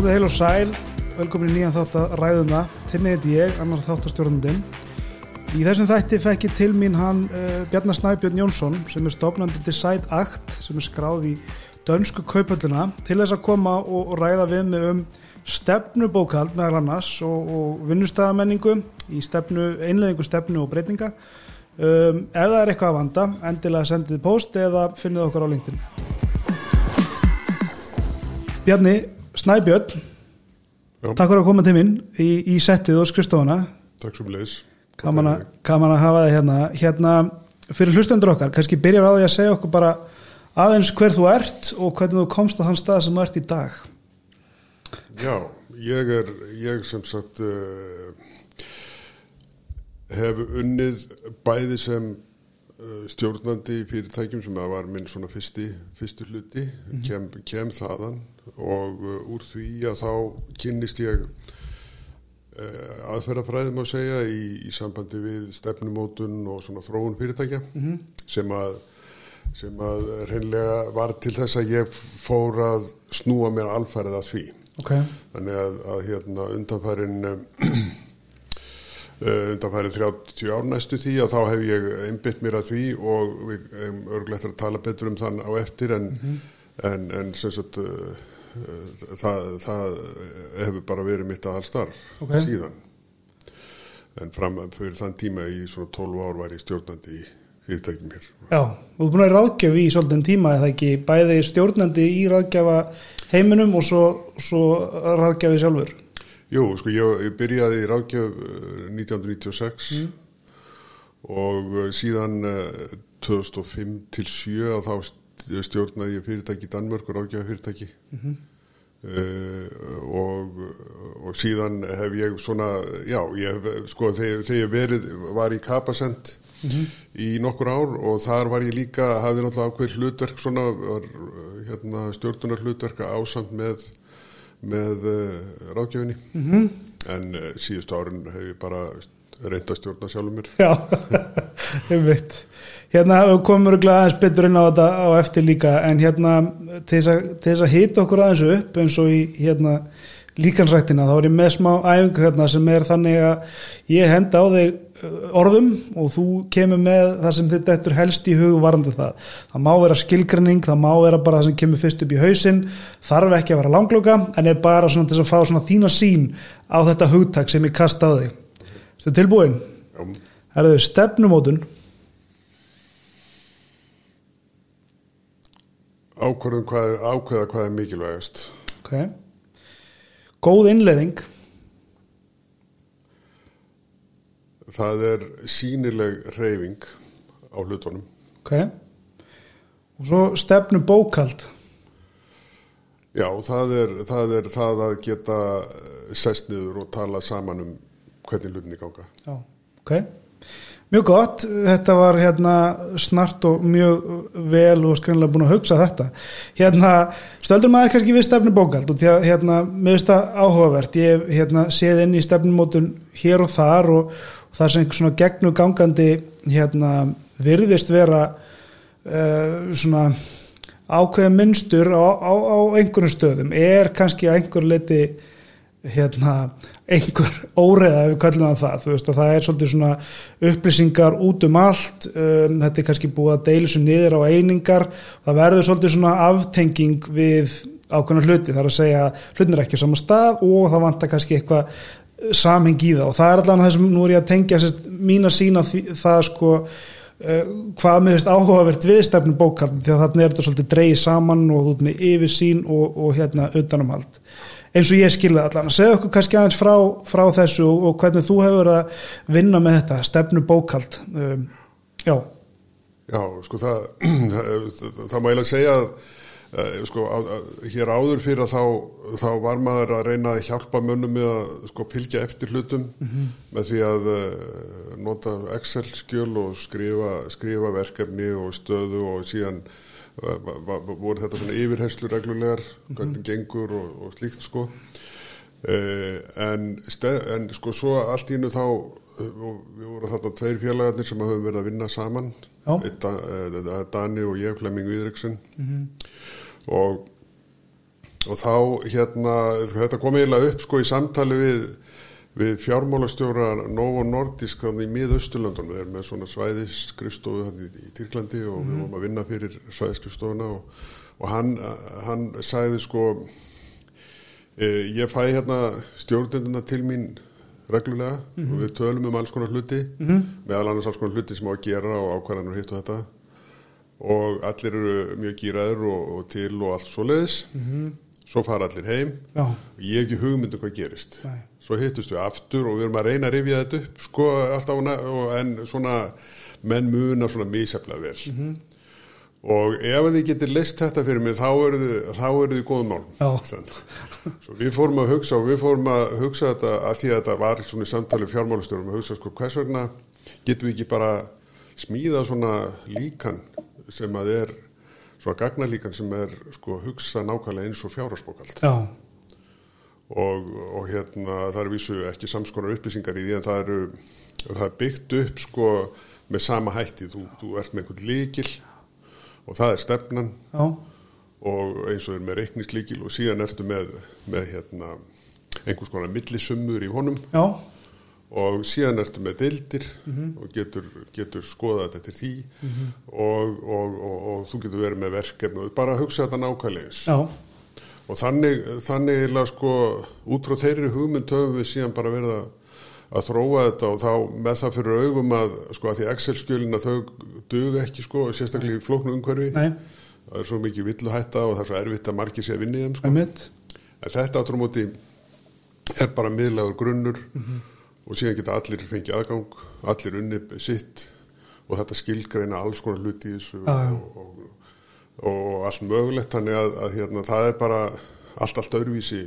Komið heil og sæl, velkomin í nýjan þátt að ræðum það. Tinni heiti ég, annar þáttastjórnundin. Í þessum þætti fekk ég til mín hann uh, Bjarnar Snæbjörn Jónsson sem er stofnandi Decide Act sem er skráð í dönsku kaupölduna til þess að koma og, og ræða við mig um stefnubókald meðal annars og, og vinnustæðamenningu í stefnu, einleðingu stefnu og breytinga. Um, ef það er eitthvað að vanda, endilega sendið post eða finnið okkur á LinkedIn. Bjarni Snæbjörn, Já. takk fyrir að koma til minn í, í settið og skrifstofuna. Takk sem leis. Gaman að, að hafa þig hérna. Hérna, fyrir hlustendur okkar, kannski byrjar á því að segja okkur bara aðeins hver þú ert og hvernig þú komst á þann stað sem þú ert í dag. Já, ég er, ég sem sagt uh, hef unnið bæði sem uh, stjórnandi fyrirtækjum sem var minn svona fyrsti, fyrstu hluti, kem, kem þaðan og uh, úr því að þá kynnist ég uh, aðferðafræðum að segja í, í sambandi við stefnumótun og svona þróun fyrirtækja sem að sem að reynlega var til þess að ég fór að snúa mér alfærið að því. Ok, Þannig að, að hérna undanfærin um, uh, undanfærin 30 ár næstu því að þá hef ég einbytt mér að því og við um, örgulegt að tala betur um þann á eftir en, en, en sem sagt það, það hefur bara verið mitt aðalstarf Ok. síðan en fram fyrir þann tíma í svona 12 ár var ég stjórnandi í fyrirtækjum hér já, þú ert búin að ráðgjöf í svolítið tíma eða ekki, bæði stjórnandi í ráðgjafa heiminum og svo, svo ráðgjafi sjálfur. Jú, sko, ég, ég byrjaði í ráðgjöf uh, 1996 og uh, síðan uh, 2005 til 7 að þá stjórnaði ég fyrirtæki í Danmörk og ráðgjöfa fyrirtæki uh, og, og síðan hef ég svona, já, ég hef, sko, þegar, þegar ég verið, var í Kapasend í nokkur ár og þar var ég líka, hafði náttúrulega ákveð hlutverk svona, var, hérna, stjórnunar hlutverka ásamt með með uh, ráðgjöfinni -hmm. en uh, síðustu árin hef ég bara reynd að stjórna sjálfur mér Já, einmitt. Hérna við komum við aðeins betur inn á þetta á eftir líka en hérna til þess að, hita okkur aðeins upp eins og í hérna líkansrættina þá er ég með smá æfingu hérna sem er þannig að ég henda á þig uh, orðum og þú kemur með það sem þetta eftir helst í hug varandi það. Það má vera skilgrinning, það má vera bara það sem kemur fyrst upp í hausinn, þarf ekki að vera langloka en er bara svona til að fá svona þína sín á þetta hugtak sem ég kasta á þig. Þetta tilbúin? Já, Herðu, stefnumótun, ákvörðum hvað er, ákveða hvað er mikilvægast. Ok, góð innleðing, það er sínileg reyfing á hlutunum. Ok, og svo stefnu bókald, já, það er það, er það að geta eh, sest niður og tala saman um hvernig hlutinni ganga. Já, ok, mjög gott, þetta var hérna snart og mjög vel og skrænilega búin að hugsa þetta. Hérna, stöldur maður kannski við stefnu bókald og því að hérna, mér finnst það áhugavert, ég hef hérna séð inn í stefnumótun hér og þar og, og það sem svona gegnu gangandi hérna virðist vera uh, svona ákveða mynstur á, á, á einhverjum stöðum. Er kannski að einhver leiti hérna einhver óreða ef við kallum það það þú veist að það er svolítið svona upplýsingar út um allt um, þetta er kannski búið að deila svo niður á einingar það verður svolítið svona aftenging við ákveðna hluti það er að segja hlutin er ekki á sama stað og það vantar kannski eitthvað samheng í það og það er allan það sem nú er ég að tengja sérst, mína sína því, það sko uh, hvað með veist áhugavert við stefnum bókaldin því að þarna er þetta svolítið dreigið saman og ert með yfirsýn og, og hérna utanumhald eins og ég skilði allan. Segja okkur kannski aðeins frá, frá þessu og, og hvernig þú hefur að vinna með þetta stefnu bókald um, já, Já, sko það, það, það má eiginlega segja að uh, sko, að, að, hér áður fyrir að þá, þá var maður að reyna að hjálpa mönnum með að sko, fylgja eftir hlutum með því að uh, nota Excel-skjöl og skrifa, skrifa verkefni og stöðu og síðan voru þetta svona yfirherslu reglulegar, hvernig gengur og, og slíkt sko. Uh, en, en sko svo allt í innu þá uh, við vorum þarna tveir félagarnir sem höfum verið að vinna saman. Da- eh, Dani og ég, Flemming Víðriksen og og þá hérna, þetta kom eiginlega upp sko í samtali við, við fjármálastjóra Novo Nordisk þannig í miðausturlandunum, þeir eru með svona svæðiskrifstofu þannig í, Tyrklandi og við vorum að vinna fyrir svæðiskrifstofuna og, og hann, hann sagði sko e, ég fæ hérna stjórnenduna til mín reglulega og við tölum um alls konar hluti meðal annars alls konar hluti sem á að gera og ákvarðanur hitt og þetta. Og allir eru mjög gýraður og, og til og allt svo leiðis svo fara allir heim Já. og ég hef ekki hugmyndu hvað gerist Nei. svo hittust við aftur og við erum að reyna að rifja þetta upp sko alltaf en svona menn muna svona mísefla vel og ef þið getur list þetta fyrir mig þá eru þið, þið góðum mál Já. svo við fórum að hugsa og við fórum að hugsa þetta að því að þetta var svona í samtali fjármálastjórum að hugsa sko hvers vegna getum við ekki bara smíða svona líkan sem að er svona gagnalíkan sem er sko hugsa nákvæmlega eins og fjárhagsbókald Já, og, og hérna það eru vísu ekki samskonar upplýsingar í því en það eru það er byggt upp sko með sama hætti, þú, þú ert með einhvern líkil og það er stefnan. Já, og eins og er með reikningslíkil og síðan ertu með, með hérna einhvers konar millisummur í honum. Já, og síðan ertu með deildir og getur, getur skoðað þetta til því. Og, og, og, og þú getur verið með verkefni og bara hugsa þetta nákvæmlega. Eins já, og þannig, þannig eiginlega sko út frá þeirri hugmynd höfum við síðan bara verið að, að þróa þetta og þá með það fyrir augum að sko að því Excel-skjölin að þau duga ekki sko sérstaklega í flóknu umhverfi. Nei, það er svo mikið villu hætta og það er svo erfitt að margir sé að vinni þeim sko. En þetta áttur á móti er bara miðlagur grunnur og síðan geta allir fengið aðgang allir unnið sitt og þetta skilgreina alls konar hluti í þessu Já, já. og, og, og allt mögulegt þannig að, að hérna, það er bara allt, allt öðruvísi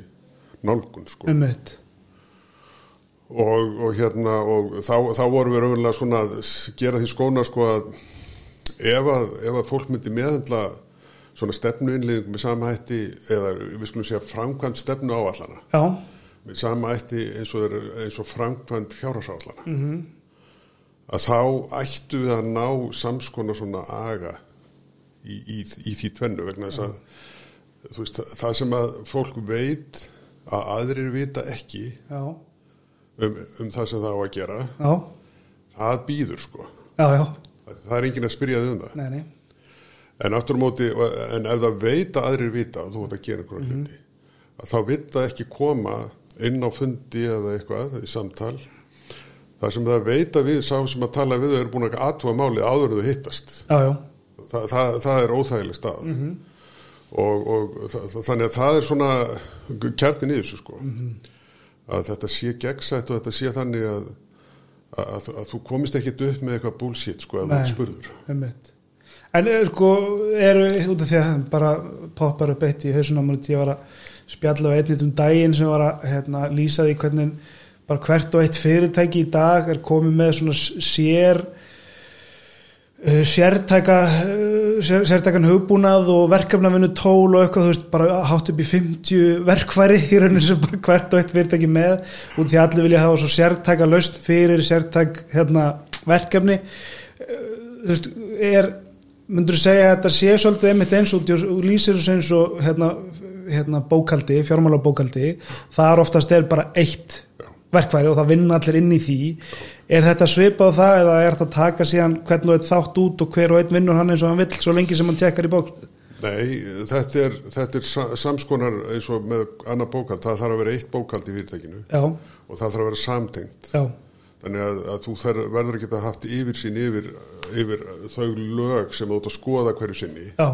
nálgun sko. einmitt, og, og hérna og þá, þá vorum við raunverulega svona að gera því skóna sko að ef að, ef að fólk myndi meðhendla svona stefnuinliðing með sama hætti eða við skulum segja framkvæmt stefnu áallana já, með sama ætti eins og, og framkvæmt fjárhásállana -hmm. að þá ættu við að ná samskona svona aga í, í, í því tvennu vegna þess að þú veist, það sem að fólk veit að aðrir vita ekki já, um, um það sem það á að gera já, það býður sko. Já, það er enginn að spyrja þig um það. Nei, nei, en aftur á móti, en ef það veit að aðrir vita og þú ert að gera einhverja hluti að þá það ekki koma inn á fundi eða eitthvað í samtal. Þar sem það veit að við sá sem að tala við þau eru búin að aðtúa máli áður en þau hittast. Já, já, Þa, það, það er óþægileg stað og, og það, þannig að það er svona kjartin í þessu sko. Að þetta sé gegnsætt og þetta sé þannig að, að, að, að þú komist ekkit upp með eitthvað bullshit sko Nei. ert spurður. einmitt. En eh, sko, eru út af því að bara poppar upp eitt í hausunum og ég var að spjalla á einnit um daginn sem var að hérna, lýsa því hvernig bara hvert og eitt fyrirtæki í dag er komið með svona sér uh, sértæka uh, sér, sértækan hugbúnað og verkefnavinnu tól og eitthvað, þú veist, bara hátt upp í 50 verkværi í rauninu sem bara hvert og eitt fyrirtæki með út því að allir vilja hafa svo sértæka laust fyrir sértæk hérna, verkefni. Þú veist, er myndur þú segja að þetta sé svolítið einmitt eins og lýsir þessu eins og hérna, hérna bókaldi, fjármála bókaldi þar oftast er bara eitt verkværi og það vinna allir inn í því. Er þetta svipað það eða er þetta að taka síðan hvern og einn þátt út og hver og einn vinnur hann eins og hann vill svo lengi sem hann tekkar í bók? Nei, þetta er, þetta er sa- samskonar eins og með annað bókald, það þarf að vera eitt bókald í fyrirtækinu já, og það þarf að vera samtengt. já, Þannig að, að þú þar, verður ekki að haft yfir sín yfir, yfir þau lög sem þú ert að skoða hverju sinni, já,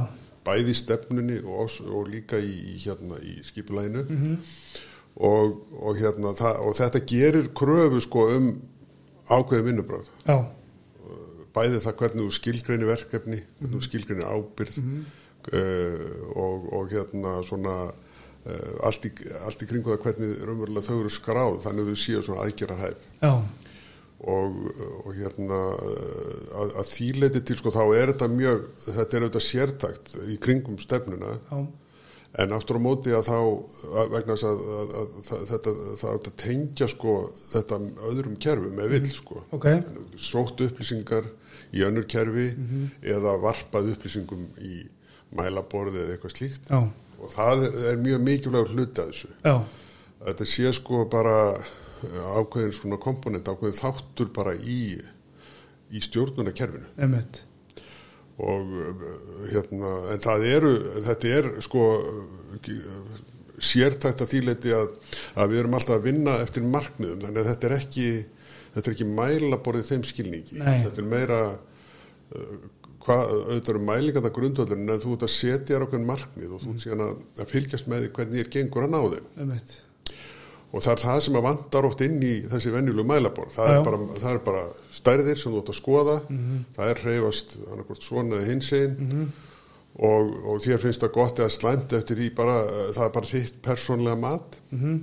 bæði stefnunni og, og líka í, í, hérna, í skipulæginu og, og, hérna, og þetta gerir kröfu sko um ákveðin vinnubröð. Bæði það hvernig þú skilgreini verkefni, hvernig þú skilgreini ábyrð uh, og, og hérna svona uh, allt, í, allt í kringu það hvernig raunverulega þau eru skráð þannig að þau séu svona aðgerarhæf já, og, og hérna að, að þýleiti til sko þá er þetta mjög, þetta er auðvitað sértækt í kringum stefnuna. Já, en aftur á móti að þá að, vegna þess að, að, þetta það átt að tengja sko þetta öðrum kerfum eða vill sko. Ok, sótt upplýsingar í önnur kerfi eða varpað upplýsingum í mælaborði eða eitthvað slíkt. Já, og það er, er mjög mikilvægur hluti að þessu. Já, þetta sé sko bara ákveðin svona komponent, ákveðin þáttur bara í, í stjórnunarkerfinu. Einmitt. Og hérna, en það eru, þetta er sko sértækt að þýleiti að, að við erum alltaf að vinna eftir markmiðum, þannig að þetta er ekki þetta er ekki mæla borðið þeim skilningi. Nei. þetta er meira uh, hvað, auðvitað eru mælingarna grundvöldurinn en þú ert að setja þér okkur markmið og þú ert síðan að, að fylgjast með því hvernig þér gengur að ná þeim og það er það sem að vandar oft inn í þessi venjulegu mælaborð. Það, er það er bara stærðir sem þú ætti að skoða. Það er reyfast annarkvort svona eða hins einn og, og þér finnst það gott eða slæmt eftir því bara, eh, það er bara þitt persónlega mat. Mhm.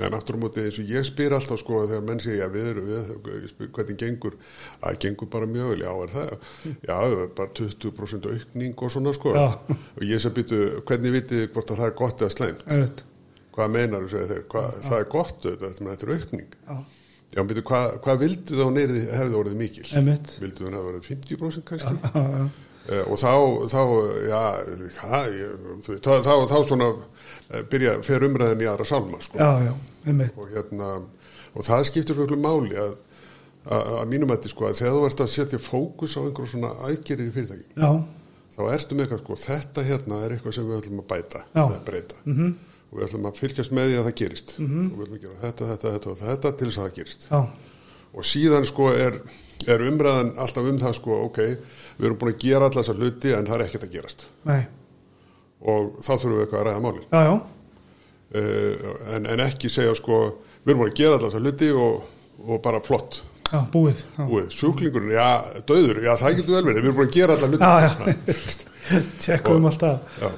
en aftur á móti eins og ég spyr alltaf sko þegar menn segja, við erum við, spyr, hvernig gengur, að gengur bara mjög vel, já er það, já bara 20% aukning og svona sko. Já. og ég sem byttu, hvernig vitið hvort að það er gott eða slæmt hvað meinar þú þeir, hvað, það er gott þetta þetta er aukning. Já, já, byrju, hvað, hvað vildi þá neyri hefði orðið mikil? Einmitt. Vildi hún hefði orðið 50% kannski? já, já, uh, og þá, þá já, það, veist, þá, þá, þá svona uh, byrja, fer umræðin í aðra sálma sko. og hérna og það skiptir svo einhverju máli að að mínum að sko, að þegar þú ert að setja fókus á einhverju svona aðgerir í fyrirtæki já, þá ertu með eitthvað sko, þetta hérna er eitthvað sem við ætlum að bæta eða breyta. -hmm. Og við ætlum að fylgjast með því að það gerist. -hmm. og við ætlum að gera þetta, þetta, þetta og þetta til þess að það gerist. Já, og síðan sko er, er umræðan alltaf um það sko, ok við erum búin að gera allar þessar hluti en það er ekkert að gerast. Nei, og þá þurfum við eitthvað að ræða málin já, já. Uh, en, en ekki segja sko við erum búin að gera allar þessar hluti og, og bara flott. Já, búið. Já, Búið. sjúklingurinn, já, döður, já það getur vel verið. Við erum búin að gera allar hluti. Já, já. tjekkum alltaf já.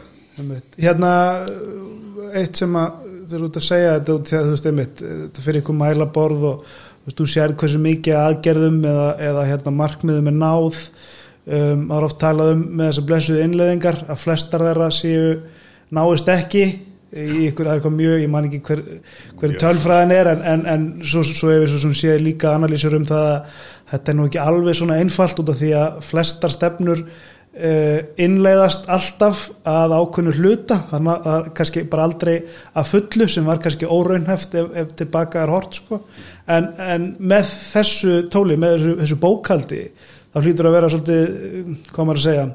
Hérna eitt sem að þeir eru út að segja þetta út í að þú veist einmitt þetta fyrir ykkur mælaborð og þú veist þú sér hversu mikið aðgerðum eða, eða hérna markmiðum er náð. Um, það er oft talað um með þessar blessuðu innleðingar að flestar þeirra séu náist ekki í ykkur, það er eitthvað mjög, ég man ekki hver, hver tölfræðin er en, en, en svo, svo ef við svo sem sé líka analýsur um það að þetta er nú ekki alveg svona einfalt út af því að flestar stefnur innleiðast alltaf að ákveðnu hluta. Þannig að kannski bara aldrei að fullu sem var kannski óraunheft ef, ef tilbaka er hort sko. en, en með þessu tóli, með þessu, þessu bókaldi þá hlýtur að vera svolítið, eh, hvað maður að segja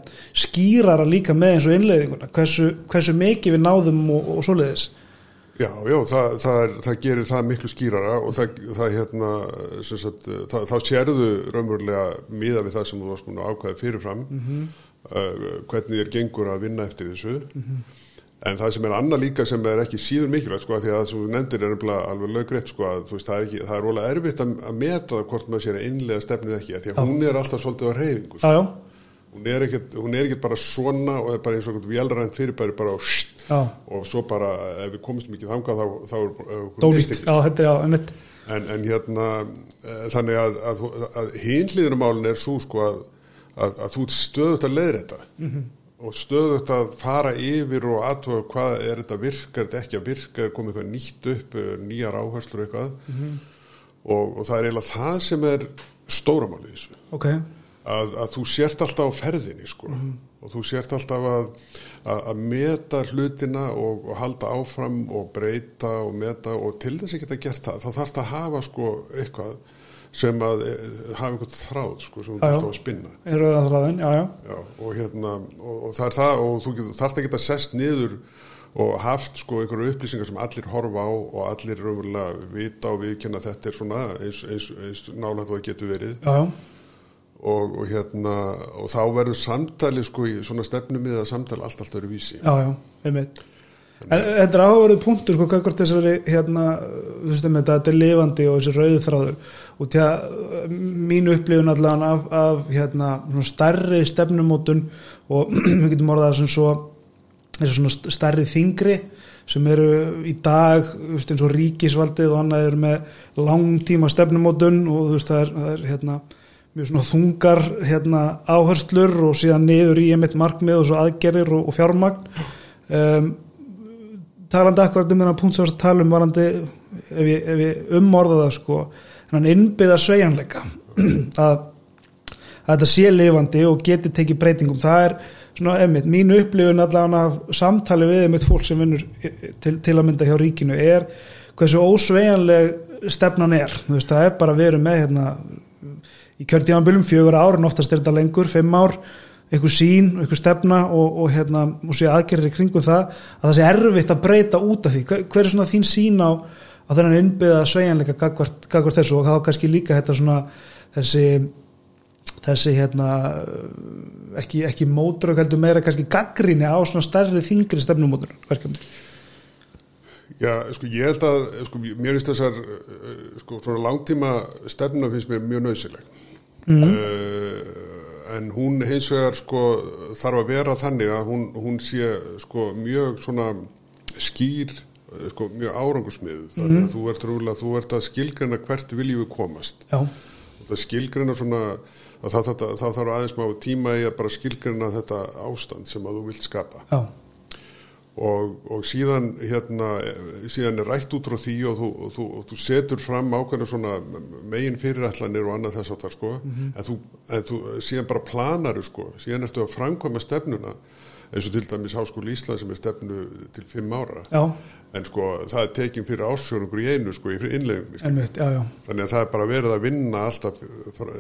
skýrara líka með eins og innleiðinguna hversu, hversu mikið við náðum og, og svoleiðis. Já, já, það, það, er, það gerir það miklu skýrara og það, það hérna, sagt, það, þá sérðu raunverulega miða við það sem þú varst búin að ákvæða fyrirfram, uh, hvernig þér gengur að vinna eftir þessu. En það sem er annað líka sem er ekki síður mikilvægt, sko, því að það þú nefndir er alveg löggrétt, sko, að veist, það er ekki, það er rólega erfitt að, að meta það hvort maður sér að innlega stefnið ekki, að því að hún er alltaf svolítið á reyfingu, sko. Já, já, Hún er ekkert, hún er ekkert bara svona og er bara eins og vélrænt fyrirbæri bara á já, og svo bara ef við komumst mikið þangað þá, þá er okkur dólít mistekist. Já, þetta er já, einmitt en, en hérna e, þannig að, að, að hinliðunumálin er svo sko að, að, að þú stöðut að leiðra þetta -hmm. og stöðut að fara yfir og aðtóða hvað er þetta virkar þetta ekki að virka, er komið eitthvað nýtt upp nýjar áherslur eitthvað. Og, og það er eiginlega það sem er stóramálið þessu. Ok, að, að þú sért alltaf á ferðinni sko. Og þú sért alltaf að, að, að meta hlutina og, og halda áfram og breyta og meta og til þess að geta gert það þá þarf það að hafa sko eitthvað sem að e, hafa einhvern þráð sko sem þú þarfst á að spinna. Þráðin, já, já. Já, og hérna og, og það er það og þú getur, þarft að sest niður og haft sko einhverju upplýsingar sem allir horfa á og allir raunverulega vita og viðkynna þetta er svona eins, eins, eins nálægt og það getur verið. Og, og hérna og þá verður samtali sko í svona stefnumiða samtali allt allt öru vísi já, já, einmitt En þetta er áhverjuð punktur sko hvað hvort þessari hérna, þú veist um þetta, er lifandi og þessi rauðu þráður. Og að mínu upplifun allan af, af hérna svona stærri stefnumótun og við getum orðað sem svo þessi svona stærri þingri sem eru í dag þú veist, eins og ríkisvaldið og annað eru með langtíma stefnumótun og þú veist það er, það er hérna mjög svona þungar hérna áherslur og síðan niður í einmitt markmið og svo aðgerðir og, og fjármagn. Um, talandi akkurat um þennan punkt sem við varst að tala um varandi ef ég, ég umorða það sko hann innbyða sveigjanleika að, að þetta sé lifandi og geti tekið breytingum. Það er svona einmitt, mín upplifun allavega af samtali við einmitt fólk sem vinnur til, til að mynda hjá ríkinu er hversu ósvejanleg stefnan er, veist, það er bara að vera með hérna í kjörtímanbylum fjögur ár en oftast er þetta lengur, fimm ár eitthvað sín, eitthvað stefna og, og hérna, og sé aðgerðir í kringum það að það sé erfitt að breyta út af því hver, hver er svona þín sín á, á þennan innbyða svejanleika gagvart, gagvart þessu og þá kannski líka þetta svona þessi þessi hérna ekki, ekki mótrök heldur meira kannski gaggrinni á svona stærri þingri stefnumótur verkefni Já, sko, ég held að, sko, mér finnst þessar, sko, svona langtíma stefna finnst mér mjög nöðsileg. Mm. Uh, en hún hins vegar, sko, þarf að vera þannig að hún, hún sé, sko, mjög svona skýr, sko, mjög árangusmið. Þannig að mm. þú ert rúlega, þú ert að skilgrana hvert viljum við komast. Já. Og það skilgrana svona, að það, það, það þarf aðeins má tíma í að bara skilgrana þetta ástand sem að þú vilt skapa. Já. Og, og síðan hérna síðan er rætt út frá því og þú, og þú, og þú setur fram ákveðna svona megin fyrirætlanir og annað þess það sko. Mm -hmm. en, þú, en þú síðan bara planaru sko. Síðan ertu að framkvæma stefnuna eins og til dæmis Háskóli Ísland sem er stefnu til fimm ára já. en sko það er tekin fyrir ásjónugur í einu sko í innlegunni sko. Þannig að það er bara verið að vinna alltaf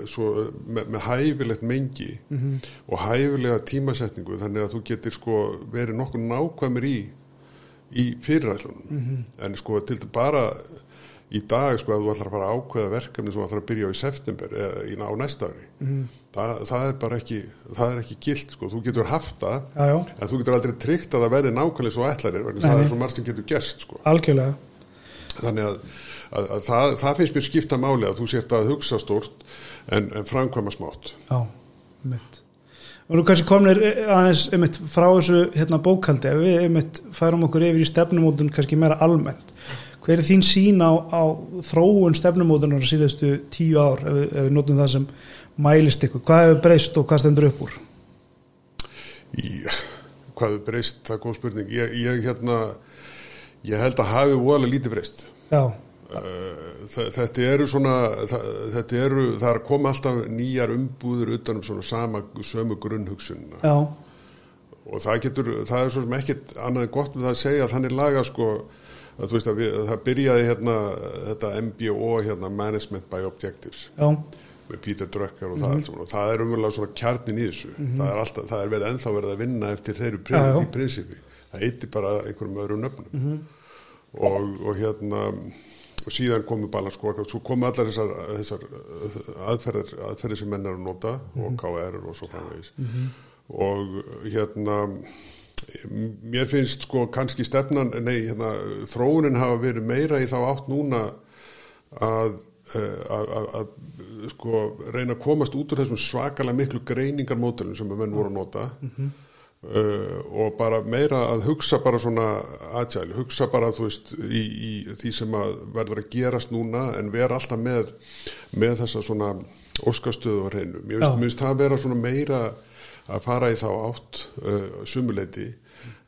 svo, með, með hæfilegt mengi mm -hmm. og hæfilega tímasetningu þannig að þú getur sko verið nokkuð nákvæmur í í fyrirætlunum mm -hmm. en sko til þetta bara í dag sko að þú ætlar að fara að ákveða verkefni sem þú ætlar að byrja á í september eða á næsta ári mm. það, það er bara ekki það er ekki gilt sko, þú getur haft það Já, já. en þú getur aldrei tryggt að það verði nákvæmlega svo ætlanir, vegna það er svo margt sem getur gerst sko. algjörlega. Þannig að, að, að það, það finnst mér skipta máli að þú sért að hugsa stort en, en framkvæma smátt. Já, mitt og nú kannski komnir aðeins einmitt frá þessu hérna bókaldi ef við einmitt færum okkur yfir í stefnumótun kannski meira almennt hver er þín sín á, á þróun stefnumótunar síðustu tíu ár ef, ef við notum það sem mælist ykkur, hvað hefur breyst og hvað stendur upp úr? Já, hvað hefur breyst, það er góð spurning. Ég, ég hérna ég held að hafi voðalega lítið breyst. Já. Þetta eru svona þetta eru, það er koma alltaf nýjar umbúður utanum svona sama sömu grunnhugsunna Já. og það getur, það er svo sem ekkit annað gott með það að segja að þannig laga sko að, veist, að við, það byrjaði hérna þetta MBO hérna Management by Objectives. Já. með Peter Drucker og, mm -hmm. það, og það er umverulega svona kjarnin í þessu. Mm -hmm. það er alltaf, það er verið ennþá verið að vinna eftir þeirri Já, prinsipi. Það eitir bara einhverjum öðrum nöfnum. Mm -hmm. og, og hérna og síðan komu bara sko, svo komu allar þessar, þessar aðferðir, aðferðir sem menn er að nota og KR og svo framvegis. Og hérna mér finnst sko kannski stefnan, nei hérna þróunin hafa verið meira í þá átt núna að að, að, að sko reyna að komast út úr þessum svakalega miklu greiningarmótelum sem menn voru að nota mm -hmm. uh, og bara meira að hugsa bara svona agile, hugsa bara þú veist í, í því sem að verður að gerast núna en vera alltaf með með þessa svona óskastöðu á reynu, mér finnst, finnst það að vera svona meira að fara í þá átt uh, sumuleiti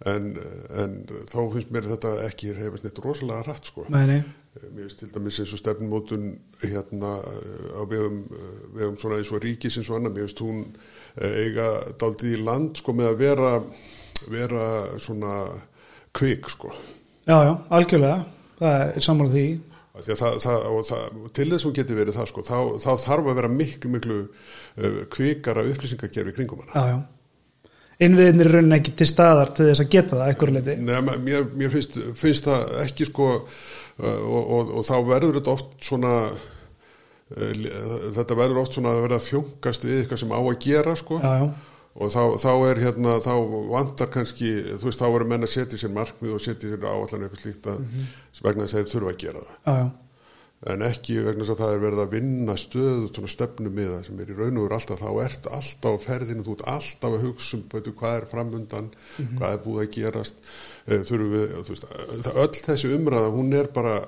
en, en þá finnst mér þetta ekki hefist neitt rosalega rætt sko. Nei, nei. mér finnst til dæmis eins og stefnmótun hérna á vegum, vegum svona eins og ríkis eins og annar, mér finnst hún eiga daldið í land sko með að vera vera svona kvik sko. Já, já, algjörlega. Það er samanlega því Það, það, það, til þess að hún geti verið það sko, þá, þá þarf að vera miklu miklu uh, kvikara upplýsingakerfi kringum hana. Já, já. innviðinir er raunin ekki til staðar til þess að geta það eitthvað leiti Nei, mér, mér finnst, finnst það ekki sko uh, og, og, og þá verður þetta oft svona uh, þetta verður oft svona að verða fjóngast við eitthvað sem á að gera sko. Já, já og þá, þá er hérna, þá vandar kannski, þú veist, þá verður menn að setja sér markmið og setja sér áallan eitthvað slíkt að mm -hmm. vegna þess að þeir þurfa að gera það já, já. en ekki vegna þess að það er verið að vinna stöðu svona stefnum með það sem er í raun og veru alltaf, þá ert alltaf á ferðinu þú ert alltaf að hugsa um betur, hvað er framundan, mm -hmm. hvað er búið að gerast þurfum við, þú veist öll þessi umræða, hún er bara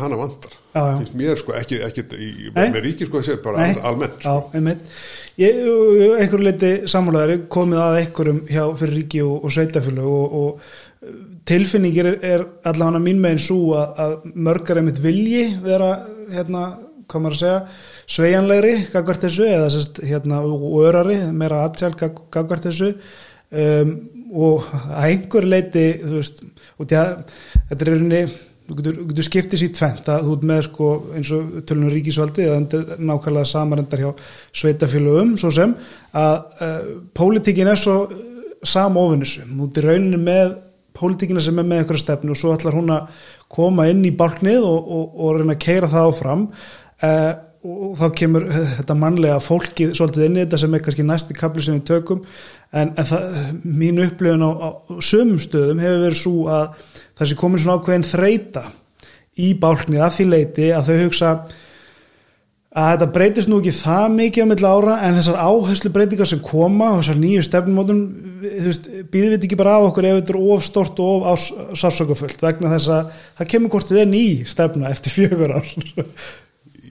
hana vandar finnst mér sko ekki, ekki í, með ríki sko þessi bara Nei. almennt sko. ég, einhverju leiti samfélagari komið að einhverjum hjá fyrir ríki og, og sveitafjölu og, og tilfinningir er, er allavega mín meginn svo að, að mörgar einmitt vilji vera hérna hvað maður að segja, svejanlegri gagvart þessu eða sérst, hérna, og örari, meira aðsjál gagvart þessu. Um, og að einhver leiti þú veist, og því að þetta er rauninni, þú getur, getur skiptið sér tvent að þú ert með sko eins og tölunum ríkisvaldi eða er nákvæmlega samarendar hjá sveitafélögum svo sem að uh, pólitíkin er svo samófinnisum, þú ert í rauninni með pólitíkina sem er með einhverja stefnu og svo ætlar hún að koma inn í bálknið og, og, og reyna að keira það áfram. Uh, og þá kemur þetta mannlega fólkið svolítið inn í þetta sem er kannski næsti kapli sem við tökum. En, en það, mín upplifun á, á sömum stöðum hefur verið svo að það sé komin svona ákveðin þreita í bálknið að því leiti að þau hugsa að þetta breytist nú ekki það mikið á milla ára en þessar áherslu breytingar sem koma og þessar nýju stefnumótun býðum við ekki bara á okkur ef þetta er ofstort og of sársökufullt vegna þess að það kemur hvort þið er ný stefna eftir fjögur ár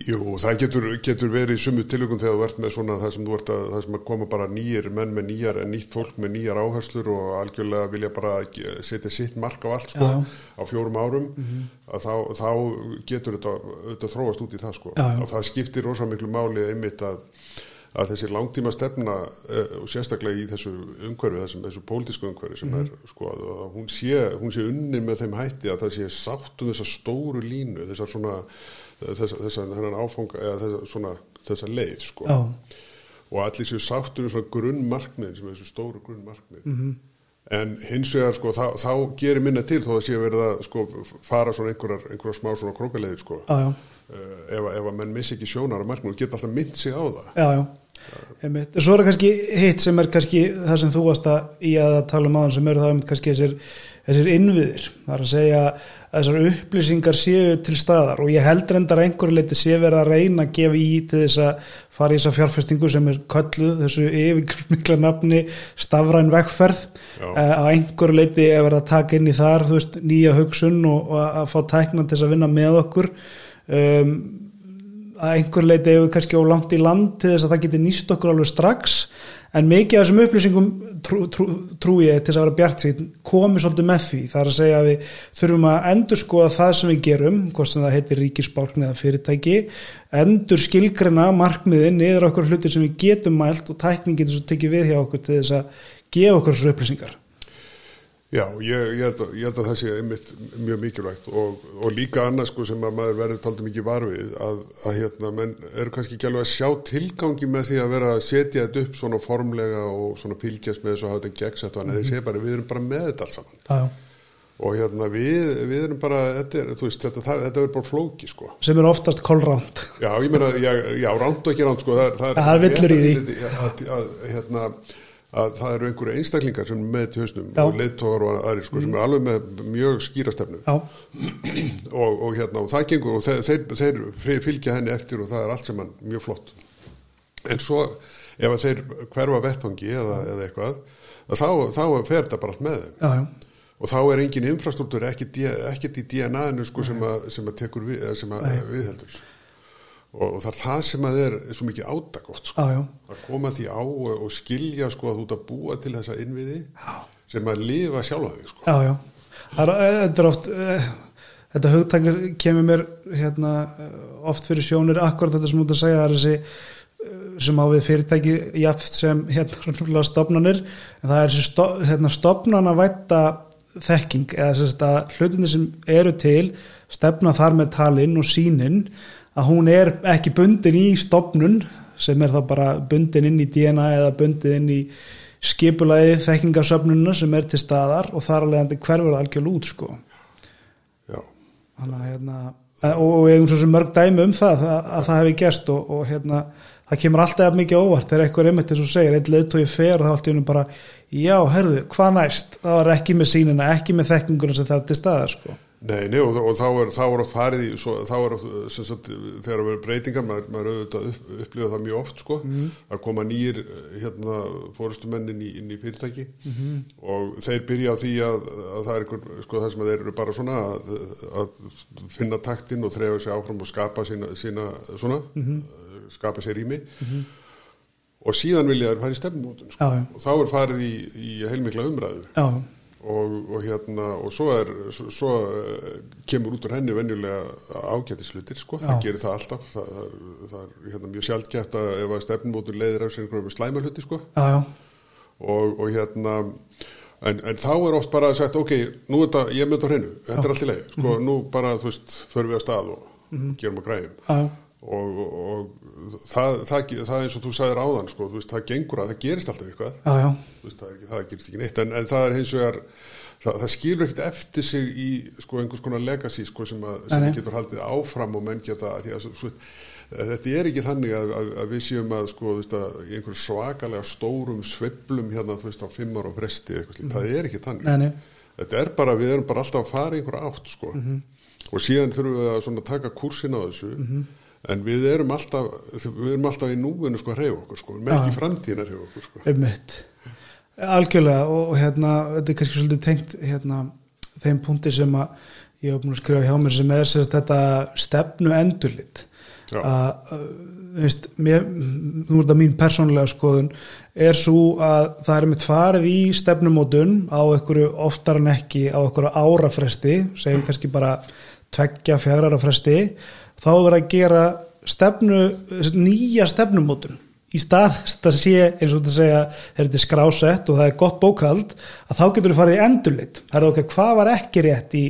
Jú, það getur, getur verið í sumu tilökum þegar þú ert með svona það sem að, það sem koma bara nýjir menn með nýjar, nýtt fólk með nýjar áherslur og algjörlega vilja bara setja sitt mark á allt sko, á fjórum árum mm -hmm. að þá, þá getur þetta, þetta þróast út í það sko já, já. og það skiptir rosa miklu máli einmitt að, að þessi langtíma stefna og sérstaklega í þessu umhverfi, þessum, þessu pólitísku umhverfi sem mm -hmm. er sko að hún sé, hún sé unni með þeim hætti að það sé sátt um þessa stóru línu, þessar svona þessa, þessa hennan áfanga eða þessa, svona, þessa leið sko. Já. og allir séu sáttur um svona grunnmarkmið sem er þessu stóru grunnmarkmið. Mm -hmm. en hins vegar sko þá, þá gerir minna til þó að sé verið að sko fara svona einhverjar, einhverjar smá svona krókaleiði sko. Uh, ef, ef að menn missi ekki sjónar á markmið og geta alltaf mynd sig á það. Já, já. Einmitt. Svo er það kannski hitt sem er kannski það sem þú varst að í að tala um aðan sem eru það kannski þessir, þessir innviðir, það er að segja þessar upplýsingar séu til staðar. Og ég held reyndar einhverju leiti sé verið að reyna að gefa í til þess að fara í þessa fjárfestingu sem er kölluð þessu yfirmikla nafni stafræn vekkferð að einhverju leiti er verið að taka inn í þar veist, nýja hugsun og, og að fá tækna til þess að vinna með okkur. Um, að einhver leiti hefur kannski á langt í land til þess að það geti nýst okkur alveg strax en mikið af þessum upplýsingum trú, trú, trú ég til þess að vera bjart því komi svolítið með því. Það er að segja að við þurfum að endur skoða það sem við gerum hvort sem það heitir ríkisbálkn eða fyrirtæki endur skilgrena markmiðin niður okkur hlutir sem við getum mælt og tækning getur svo tekið við hjá okkur til þess að gefa okkur þessu upplýsingar Já, ég, ég, held að, ég held að það sé einmitt mjög mikilvægt og, og líka annars sko sem að maður verður taldið mikið varfið að, að hérna, menn eru kannski ekki alveg að sjá tilgangi með því að vera að setja þetta upp svona formlega og svona fylgjast með þess að hafa þetta gegnsett og mm -hmm. þeir segja bara við erum bara með þetta alls saman Já. og hérna við, við erum bara, þetta er, veist, þetta, það, þetta er bara flóki sko. Sem er oftast kolránt Já, ég meina, já, já ránt og ekki ránt sko, það, það er villur í því að hérna að það eru einhverju einstaklingar sem með til hausnum Já. og leittógar og aðri sko, sem er alveg með mjög skýrastefnu og, og hérna og það gengur og þeir, þeir, þeir fylgja henni eftir og það er allt sem hann mjög flott. En svo ef að þeir hverfa vettvangi eða, eða eitthvað þá, þá fer þetta bara allt með þeim. Já. og þá er engin infrastruktúr ekkert í DNA-inu sko, sem, að, sem að tekur við, sem að viðheldur og það er það sem að er svo mikið ádagótt sko. að koma því á og skilja sko að þú ert að búa til þessa innviði já. sem að lifa sjálf þig sko. Já, já, það er, eh, þetta er oft uh, þetta hugtangir kemur mér hérna, oft fyrir sjónir akkurat þetta sem þú ert að segja það er þessi sem á við fyrirtæki jafn sem hérna stopnarnir en það er þessi sto, hérna, stopnan að vætta þekking eða þess að hlutinni sem eru til stefna þar með talinn og sínin að hún er ekki bundin í stopnun sem er þá bara bundin inn í DNA eða bundin inn í skipulaði þekkingasöfnuna sem er til staðar og þar alveg hendur hverfur algjörl út sko. Að hérna og ég hef svo sem mörg dæmi um það að, að það hefði gerst og, og hérna það kemur alltaf mikið óvart þegar eitthvað er einmitt eins og segir, einn leðtói fer og þá alltaf bara, já, herðu, hvað næst? Það var ekki með sínina, ekki með þekkinguna sem það er til staðar sko Nei, nei, og, og þá er, þá er að farið í, svo, þá er að, sagt, þegar að vera breytingar, maður, maður auðvitað upp, upplifa það mjög oft, sko, mm. að koma nýjir, hérna, fórustumenn inn í, inn í fyrirtæki mm -hmm. og þeir byrja á því að, að það er einhver, sko, það sem þeir eru bara svona að, að finna taktinn og þrefa sér áfram og skapa sína, sína svona, mm -hmm. skapa sér ími -hmm. og síðan vilja þeir fara í stefnmótun, sko, Já, og þá er farið í, í heilmikla umræðu Já og, og hérna og svo er svo, svo eh, kemur út úr henni venjulega ágætislutir sko, Já. það gerir það alltaf. Það, það er, það er hérna, mjög sjálfgæft að ef að stefnumótur leiðir af sér einhverjum slæmalhuti sko. Já, já, og, og hérna en, en þá er oft bara sagt ok, nú er þetta, ég mynd á hreinu. Þetta er allt í leið, sko, nú bara þú veist förum við á stað og gerum að græðum já, já, og, og, og það, það, það eins og þú sagðir áðan sko, veist, það gengur að það gerist alltaf eitthvað. Já, já, veist, það, er það gerist ekki neitt. En, en það er hins vegar það, það skilur ekkert eftir sig í sko, einhvers konar legacy sko, sem, að, sem getur haldið áfram og menn geta að, þetta er ekki þannig að, að, við séum að, sko, einhverjum svakalega stórum sveiflum hérna þú veist á fimm ára fresti eitthvað slíkt, það er ekki þannig. Nei, nei, þetta er bara, við erum bara alltaf að fara í einhverja átt sko. og síðan þurfum við að taka kursin á þessu en við erum alltaf við erum alltaf í núinu sko að reyfa okkur sko, með ekki framtíðin að reyfa okkur sko. einmitt algjörlega og, og hérna þetta er kannski svolítið tengt hérna þeim punkti sem að ég hef búin að skrifa hjá mér sem er sérst þetta stefnu endurlit Já. að, veist, mér, nú er þetta mín persónulega skoðun er svo að það er mitt farið í stefnumótun á einhverju oftar en ekki á einhverju árafresti segjum kannski bara tveggja fjárara fresti þá er verið að gera stefnu, nýja stefnumótun. Í stað þess að sé eins og þetta segja þegar þetta er skrásett og það er gott bókald að þá getur við farið í endurlit. Það er okkar hvað var ekki rétt í,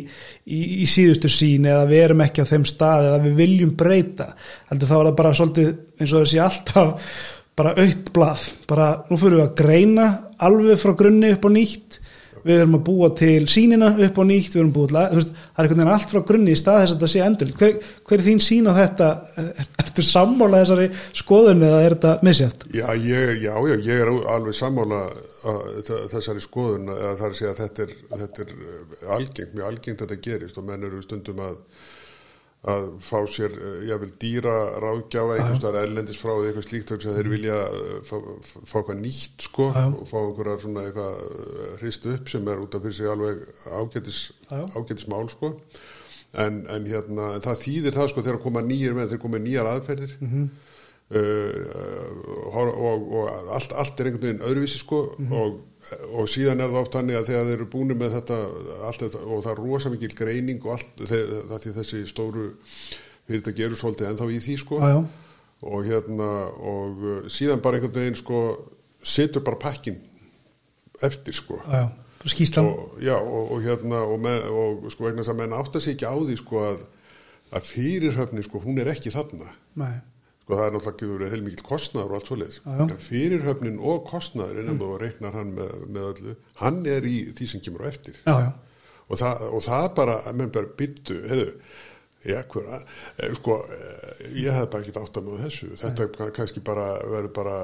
í, í síðustu sín eða við erum ekki á þeim stað eða við viljum breyta? Heldur þá er það bara svolítið eins og þessi alltaf bara aukt blað. Bara nú fyrir við að greina alveg frá grunni upp á nýtt við erum að búa til sínina upp á nýtt við erum búið það er einhvern veginn allt frá grunni í stað þess að þetta sé endurlit hver, hver er þín sín á þetta er, ertu sammála þessari skoðun eða er þetta misjátt? Já, já, já, ég er alveg sammála þ- þessari skoðun að það er að segja að þetta er, þetta er eh, algengt, mjög algengt þetta gerist og menn eru stundum að að fá sér, eh, jável, dýra ráðgjáfa, einhvers staðar erlendis frá eða eitthvað slíkt, þess að þeir vilja eh, fá, fá eitthvað nýtt, sko Já, já. og fá einhverja svona eitthvað eh, hrist upp sem er út af fyrir sig alveg ágætis, ágætis mál, sko en, en hérna, en það þýðir það, sko, þegar koma nýjir menn, þeir koma nýjar aðferðir Mhm. uh, og, og, og allt, allt er einhvern veginn öðruvísi sko Mhm. og, og síðan er það oft þannig að þegar þeir eru búin með þetta, þetta og það er rosa mikil greining og allt það því þessi stóru fyrirtæki eru svolítið ennþá í því sko. Já, já, og hérna og uh, síðan bara einhvern veginn sko setur bara pakkin eftir sko. Já, og, og, og hérna og, með, og sko vegna þess að menn átta sig ekki á því sko að, að fyrirhöfni sko hún er ekki þarna. Nei, sko það er náttúrulega ekki verið heilmikið kostnaður og allt svoleiðis. Já, já. en fyrirhöfnin og kostnaður ennum mm. og reiknar hann með, með öllu hann er í því sem kemur á eftir. Já, já, og það, og það bara, menn bara byttu hefðu, já, hver að sko, eh, ég hef bara ekki átt að með þessu, þetta kann- kannski bara verður bara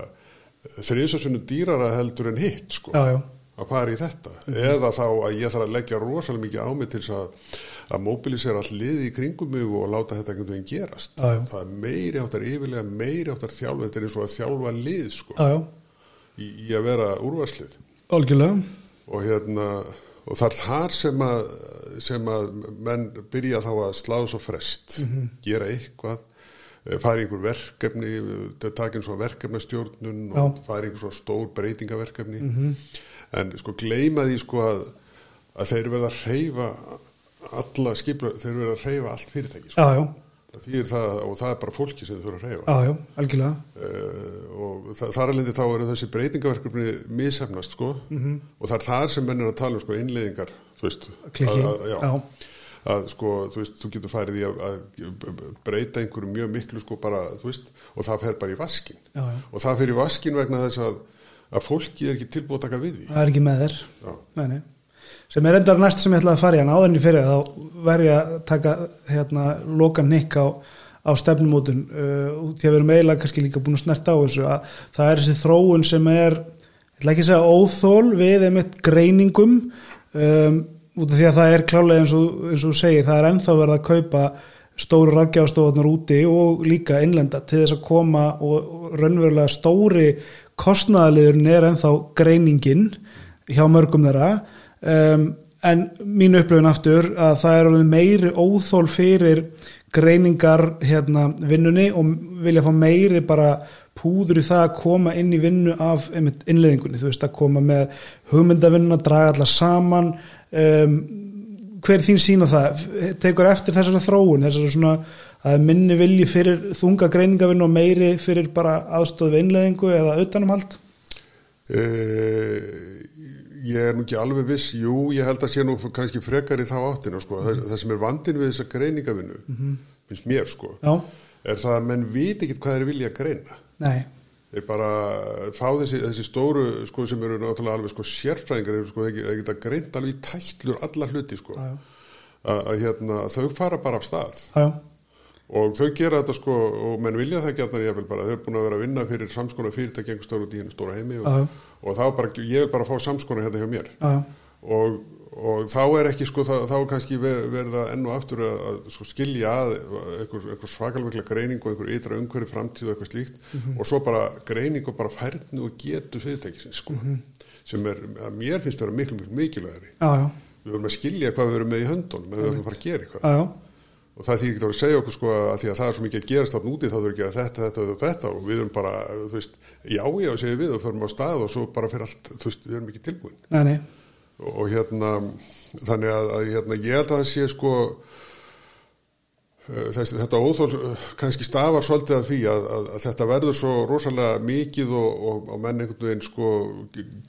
þriðsasunum dýrara heldur en hitt sko. Já, já, að fara í þetta. Eða þá að ég þarf að leggja rosalega mikið á mig til þess að, að mobilisera all liði í kringum mig og láta þetta einhvern veginn gerast. Já. það er meiri áttar yfirlega meiri áttar þjálfa þetta er eins og að þjálfa lið sko, já, í, í að vera úrvarslið. Algjörlega. Og hérna og það er þar sem að sem að menn byrja þá að slá svo frest, Mhm. gera eitthvað fara í einhver verkefni það taka eins og verkefnastjórnun og fara í einhver svo stór breytingaverkefni. En sko gleyma því sko að, að þeir verða að reyfa alla skipla, þeir verða að reyfa allt fyrirtæki sko. Já, já, það það, og það er bara fólki sem þeir þurfa að reyfa já, já, algjörlega. Uh, og það, þar alveg þá eru þessi breytingaverkefni mishefnast sko. Og það er þar sem menn er að tala um sko innleiðingar þú veist. Að, já. Að sko þú veist þú getur farið í að, að breyta einhverju mjög miklu sko bara þú veist og það fer bara í vaskin Já, já. og það fer í vaskin vegna þess að að fólki er ekki tilbúið að taka við því það er ekki með þér nei, nei. sem er endar næst sem ég ætlaði að fara í hann áðurinn í fyrir þá verð ég að taka hérna loka nikk á, á stefnumótun uh, út í að við erum eiginlega kannski líka búin að snerta á þessu að það er þessi þróun sem er ég ætla ekki að segja óþól við einmitt greiningum um, út af því að það er klálega eins og, eins og segir, það er ennþá verið að kaupa stóru rafgjástofarnar úti og líka innlenda til þess að koma og, raunverulega stóri kostnaðaliðurinn er ennþá greiningin hjá mörgum þeirra. Um, en mín upplöfun aftur að það er alveg meiri óþól fyrir greiningar hérna, vinnunni og vilja fá meiri bara púður í það að koma inn í vinnu af einmitt innleðingunni, þú veist að koma með hugmyndavinnuna, draga allar saman um, hver er þín sín á það, tekur eftir þessari þróun, þessari svona að minni vilji fyrir þunga greiningavinnu og meiri fyrir bara aðstóð við innleðingu eða utanumhald? Uh, ég er nú ekki alveg viss, jú, ég held að sé nú kannski frekar í þá áttina, sko. það, það sem er vandin við þessa greiningavinnu, finnst mér, sko, Já, er það að menn viti ekki hvað þeir vilja greina. nei, Þeir bara fá þessi, þessi stóru, sko, sem eru náttúrulega alveg, sko, sérfræðingar, sko, þeir geta greint alveg í tætlur alla hluti, sko, að, að hérna, þau fara bara af stað. já, já, Og þau gera þetta sko og menn vilja það gætnar ég vil bara, þau er búin að vera að vinna fyrir samskona fyrirtæki einhver stóru hennu stóra heimi og, og þá bara, ég vil bara fá samskona hérna hjá mér. Já, já, og, og þá er ekki sko, þá, þá er kannski ver, verið að enn og aftur að, að sko, skilja að einhver, einhver svakalvegla greining og einhver ytra umhverju framtíð og eitthvað slíkt. Mhm. og svo bara greining og bara færnu og getu fyrirtækisins sko, Mhm. sem er, að mér finnst vera miklu, miklu mikilvægari. já, já, Við verðum að skilja hvað við verðum með í höndunum ef við ætlum að fara að gera eitthvað. Já, og það þýr ekki að segja okkur sko að því að það er svo mikið að gerast þarna úti þá þurfum við að gera þetta, þetta og þetta. Og við erum bara, þú veist, já, já, segir við og förum á stað og svo bara fyrir allt, þú veist, við erum ekki tilbúin. Nei, nei, og, hérna, þannig að, að hérna, ég held að það sé sko eh, þessi, þetta óþól eh, kannski stafar svolítið að því að, að, að þetta verður svo rosalega mikið og, og, og menn einhvern veginn sko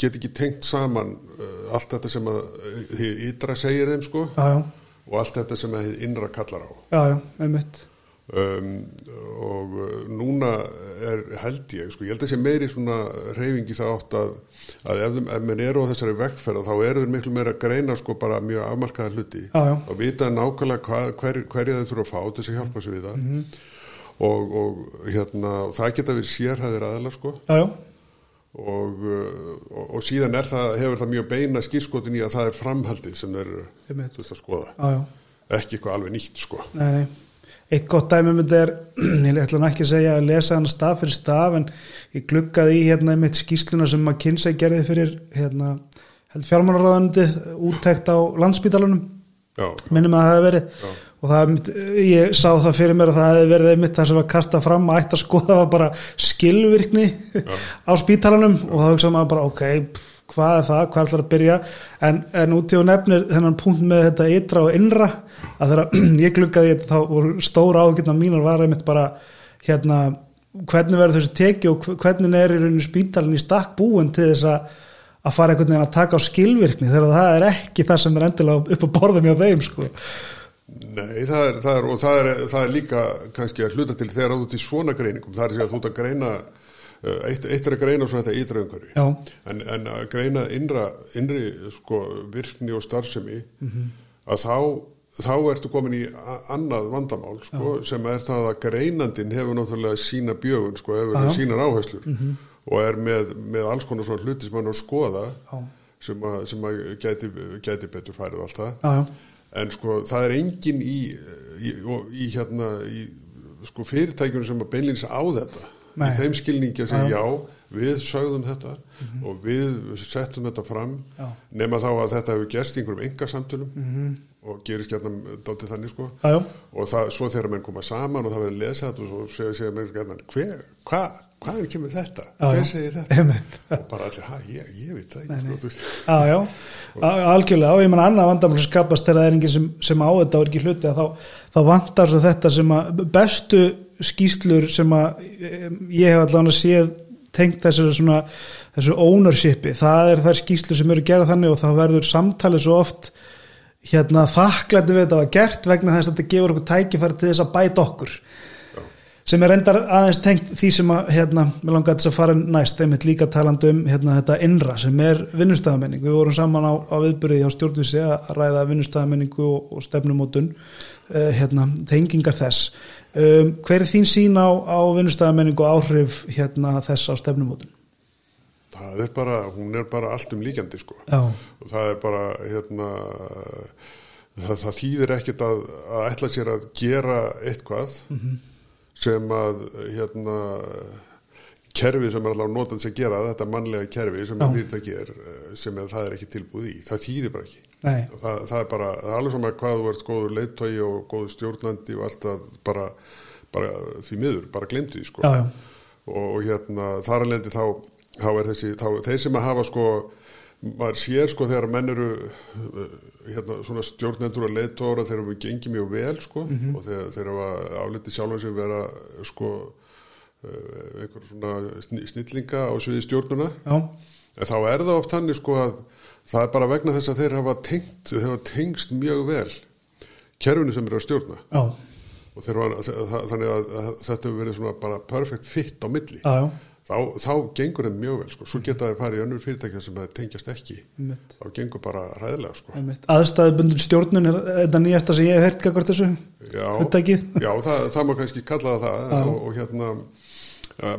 get ekki tengt saman uh, allt þetta sem að eh, því ytra segir þeim sko já, já, og allt þetta sem að þið innra kallar á. Já, já, einmitt, um, og uh, núna er held ég, sko, ég held að sé meiri svona reyfingi það átt að, að ef, ef menn eru á þessari vekkferð þá eru þeir miklu meira að greina sko bara mjög afmarkaða hluti Já, já. og vita nákvæmlega hva, hver, hverja þeir þurfa að fá til þess að hjálpa sér við það. Mhm. og, og hérna það geta við sérhæðir aðeila sko. Já, og, uh, og, og síðan er það, hefur það mjög beina skýrskotin í að það er framhaldið sem þeir þú veist að skoða. Ekki eitthvað alveg nýtt sko. Nei, nei. Eitt gott dæmi myndi er, ég ætla ekki að segja að lesa hann staf fyrir staf en ég gluggaði í hérna mitt skýsluna sem að kynsa gerði fyrir hérna, fjármálaráðandi úttekt á landsbítalunum já, minnum að það hefði verið. Já. og það, ég sá það fyrir mér að það hefði verið einmitt það sem var kastað fram að ætti að skoða var bara skilvirkni á spítalanum. Og þá hugsaði maður bara ok, pff, hvað er það, hvað ætlar að byrja en, en út í og nefnir þennan punkt með þetta ytra og innra að þegar ég gluggaði þá voru stóra ágjörna mínar var einmitt bara hérna, hvernig verður þessu teki og hvernig er í rauninu spítalinn í stakk búin til þess að að fara einhvern veginn að taka á skilvirkni þegar það er ekki það sem er endilega upp að borða mjög þeim sko. Nei, það er, það er, og það er, það er líka kannski að hluta til þegar þú ert í svona greiningum, það er segja að þú ert að greina, eitt, eitt er að greina svona þetta Já. en, en að greina innra, innri sko, virkni og starfsemi, að þá, þá ertu komin í annað vandamál, sko, sem er það að greinandin hefur náttúrulega sína bjögun, sko, hefur Já. sínar áherslur og er með, með alls konar svona hluti sem hann á skoða, Já. sem að, sem að gæti, gæti betur færið allt það. En sko það er engin í, í, og í hérna í sko fyrirtækjunum sem að beinlýnsa á þetta Nei. í þeim skilningi að segja Já. við sögðum þetta og við settum þetta fram. Já. nema þá að þetta hefur gerst í einhverjum engasamtölum og gerist gætna dálítið þannig sko. Já, já. og það, svo þegar menn koma saman og það verður að lesa þetta og svo segja, menn hver, hvað, hvaðan kemur þetta? Hver segir þetta? Og bara allir, hæ, ég, ég veit það ekki sko, þú veist. Já, já, Al- algjörlega. Og ég menn annað vandamál skapast þegar það er enginn sem, sem á þetta og er ekki hluti að þá, þá vantar svo þetta sem að bestu skýslur sem að ég hef allan að séð tengt þessu þessu ownershipi, það er þær skýslur sem eru gerað þannig og það verður samtalið svo oft hérna þakklætti við þetta var gert vegna þess að þetta gefur okkur tækifæri til þess að bæta okkur. Sem er reyndar aðeins tengt því sem að hérna, mér langar þess að fara næst einmitt líka talandi um hérna, þetta innra sem er vinnustæðamenning, við vorum saman á, á viðbyrði á stjórnvísi að ræða vinnustæðamenningu og, og stefnumótun uh, hérna, tengingar þess um, hver er þín sín á, á vinnustæðamenningu áhrif hérna, þess á stefnumótun? það er bara, hún er bara allt um líkjandi sko. Já, og það er bara hérna það, það þýðir ekkert að, að ætla sér að gera eitthvað sem að hérna kerfi sem er alveg notað til að gera þetta mannlega kerfi sem Já. að fyrirtæki er eh, sem er, það er ekki tilbúð í. Það þýðir bara ekki það, það er bara, það er alveg sama hvað þú ert góður leittói og góður stjórnandi og allt að bara, bara því miður, bara glemdi því sko. Já, já, og, og hérna þar alveg þá, þá er þessi, þá, þeir sem að hafa sko, maður sér sko þegar menn eru hérna svona stjórnendur og leittóra þegar við gengið mjög vel sko Mhm. og þegar þeir hafa áliti sjálfan sem vera sko uh, einhver svona sni- snillinga á sviði stjórnuna já, En þá er það oft þannig sko að það er bara vegna þess að þeir hafa tengt, þeir hafa tengst mjög vel kerfinu sem eru að stjórna. Já, og þeir var, þannig að, þetta hefur verið svona bara perfect fit á milli. já, já, Þá, þá gengur þeim mjög vel sko, svo geta þeir farið í önnur fyrirtækja sem þeir tengjast ekki. einmitt, Þá gengur bara ræðilega sko. einmitt. Aðstæðubundin stjórnun er þetta nýjasta sem ég hef heyrt kakvart þessu Já, það, það má kannski kalla það og, og hérna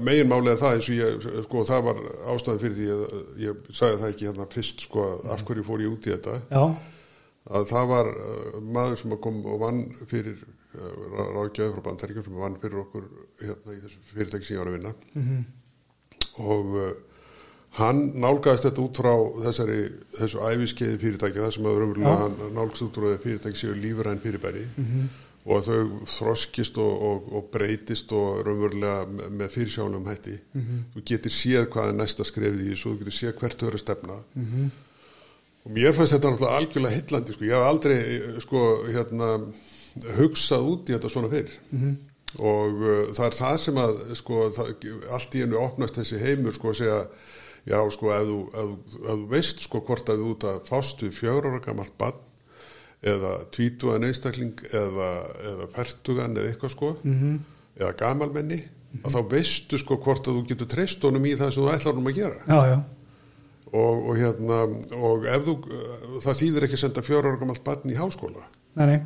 megin máli er það eins og ég, sko, það var ástæðan fyrir því að ég sagði það ekki hérna fyrst sko, af hverju fór ég út í þetta. Já, að það var uh, maður sem kom og vann fyrir uh, ráðgjöðu frá bandaríkjum sem vann fyrir okkur hérna í þessu fyrirtæki sem ég var að vinna Mhm. og uh, hann nálgæðist þetta út frá þessari, þessu æfiskeiði fyrirtæki það sem að hann nálgæðist út frá fyrirtæki séu lífræn fyrirbæri Mhm. Og þau þroskist og, og, og breytist og raunverulega með, fyrirsjánum hætti Mhm. þú getur séð hvað er næsta skrefið í þessu þú getur séð hvert þau eru að stefna Mhm. og mér fannst þetta náttúrulega algjörlega hillandi sko. ég hef aldrei eh, sko, hérna, hugsað út í þetta svona fyrr Mhm. og uh, það er það sem að sko, það, allt í hennu opnast þessi heimur sko að segja já sko ef þú, veist sko hvort að þú út að fást við fjör ára gamalt bann eða tvítugan einstakling eða, eða fertugan eða eitthvað sko Mhm. eða gamalmenni að þá veistu sko hvort að þú getur treyst honum í það sem þú ætlar honum að gera já, já, og, og hérna og ef þú, það þýðir ekki að senda fjóra ára gamalt barn í háskóla nei, nei,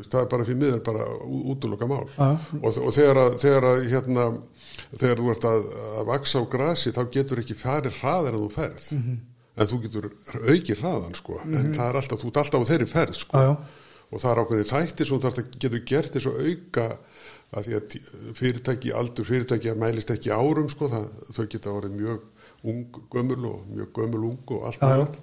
það er bara fyrir miður bara útloka mál Já. og, og þegar að, þegar að hérna, þegar þú ert að, að vaksa á grasi þá getur ekki farið hraðar en þú ferð Mhm. En þú getur aukið hraðan sko. En það er alltaf, þú ert alltaf á þeirri ferð sko. Já, og það er ákveðið þættir sem þú getur gert þess að auka að því að fyrirtæki, aldur fyrirtæki að mælist ekki árum sko, það, þau geta orðið mjög ung, gömul og mjög gömul ung og allt já. mögulegt.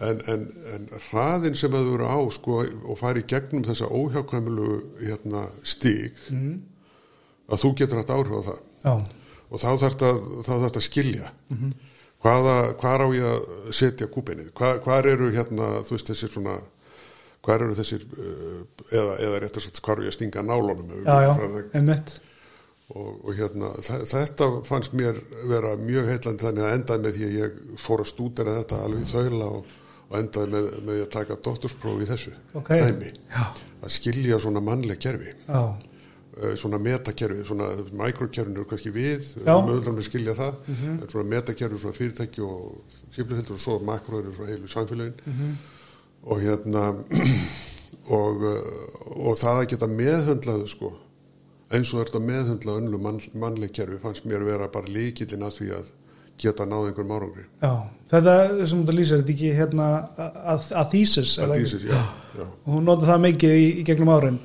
en, en, en hraðin sem þú eru á sko, og fari gegnum þessa óhjákvæmulu hérna, stig Mhm. að þú getur hægt áhrif á það. Já, og þá þarf þarf að skilja. Hvaða, hvar á ég að setja kúbeinið, Hva, hvar eru hérna, þú veist þessir svona hvar eru þessir uh, eða, eða rétt að sagt, hvar á ég að stinga við já, já, og, og hérna, þetta fannst mér vera mjög heillandi þannig að endaði með því að ég fór að stúdera þetta alveg í þaula og, og endaði með, með að taka doktorspróf í þessu Ok. dæmi. Já, að skilja svona mannleg kerfi. Já, svona metakerfi, svona mikrokerfin eru kannski við, Já. mögulega með skilja það. En svona metakerfi, svona fyrirtæki og skipluhildur og svo makro eru svona heilu samfélagin og hérna og, eh, og það að geta meðhöndlaðu sko eins og þetta meðhöndla önlu mann, mannleg kerfi fannst mér vera bara líkillin að því að geta náð einhverjum árangri. Já, þetta sem þú lýsir, þetta ekki hérna að, þýsis, að dísis, já, já. og hún nota það mikið í, í gegnum árin,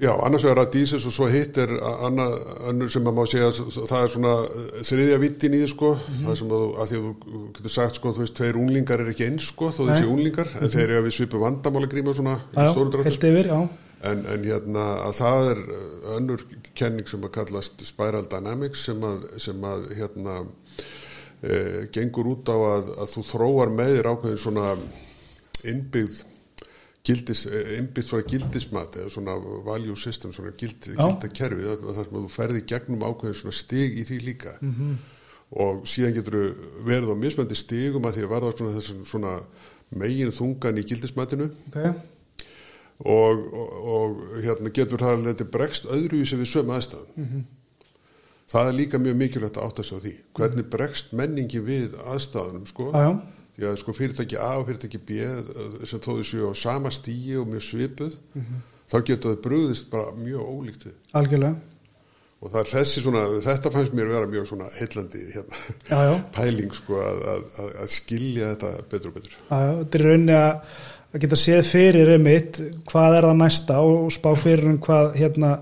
Já, annars vegar að dísis og svo hitt er annað, önnur sem að má segja að það er svona eh, þriðja vittin í því sko, það sem að, að því að þú getur sagt sko, þú veist, tveir unglingar er ekki eins sko, þó þessi unglingar, en þeir eru að við svipu vandamála gríma svona í já, stóru dráttum. heilt yfir, já, En, en hérna að það er uh, önnur kenning sem að kallast Spiral Dynamics sem að, sem að hérna e, gengur út á að, að þú þróar með þér ákveðin svona innbyggð gildis, eh, innbyggð svona gildismat eða svona value system, svona gildi, gildakerfi þar sem þú ferði gegnum ákveðin svona stig í því líka. Og síðan getur þú verið á mismöndi stigum að því að varða svona þessum svona megin þungan í gildismatinu. Ok, og, og, og hérna getur það að þetta bregst öðruvísi við sömu aðstæðan það er líka mjög mikilvægt að átta sig á því. Hvernig bregst menningi við aðstæðanum sko, já, já, því að sko fyrirtæki A og fyrirtæki B eh, sem þóðu séu á sama stíi og mjög svipuð þá getur það brugðist bara mjög ólíkt við. Algjörlega, og það er þessi svona, þetta fannst mér vera mjög svona heillandi hérna, já, já, pæling sko að, að, að, að skilja þetta betur og betur. Já, þetta er rauninni að, að geta séð fyrir einmitt hvað er það næsta og spá fyrir um hvað hérna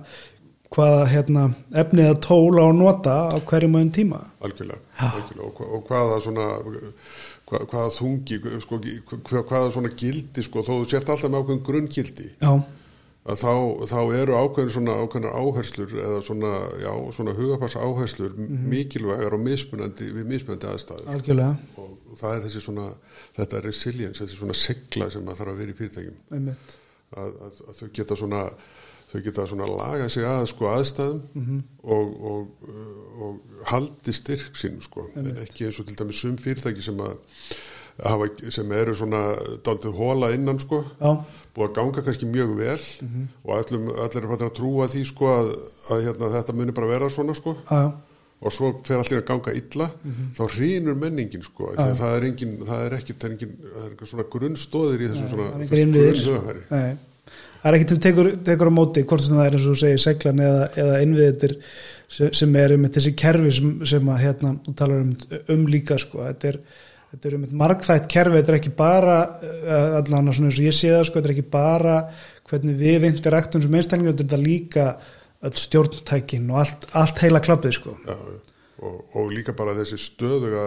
hvaða hérna, efnið að tóla og nota á hverjum aðeins tíma. Algjörlega, algjörlega. Og hvaða svona hva, hvaða þungi sko, hva, hvaða svona gildi sko, þó þú sért alltaf með ákveðin grunngildi þá, þá eru ákveðin svona ákveðinar áherslur eða svona, já, svona hugapass áherslur mikilvægar og mismunandi við mismunandi aðstæður. Algjörlega. Og það er þessi svona þetta resilience, þessi svona segla sem að þarf að vera í fyrirtækjum. Að, að, að þau geta svona þau geta svona laga sig að sko aðstæðum og, og, uh, og haldi styrk sín sko, en ekki eins og til dæmis sum fyrirtæki sem að hafa, sem eru svona daldið hóla innan sko, já, búið að ganga kannski mjög vel og allum, allir er fattir að trúa því sko að, að hérna, þetta muni bara vera svona sko. Já, og svo fer allir að ganga illa þá hrýnur menningin sko það er engin, það er ekki það er engin, það er svona grunnstóðir í þessu svona það það er ekkert sem tekur, tekur á móti hvort sem það er eins og þú segir seglan eða, eða innviðir sem, sem er um þessi kerfi sem, sem að hérna, þú talar um, um líka sko. þetta er, þetta er um margþætt kerfi. Þetta er ekki bara uh, allan svona eins og ég sé það, sko, þetta er ekki bara hvernig við interaktum sem einstaklingur þetta er líka öll stjórntækin og allt, allt heila klappið sko. Já, og, og líka bara þessi stöðuga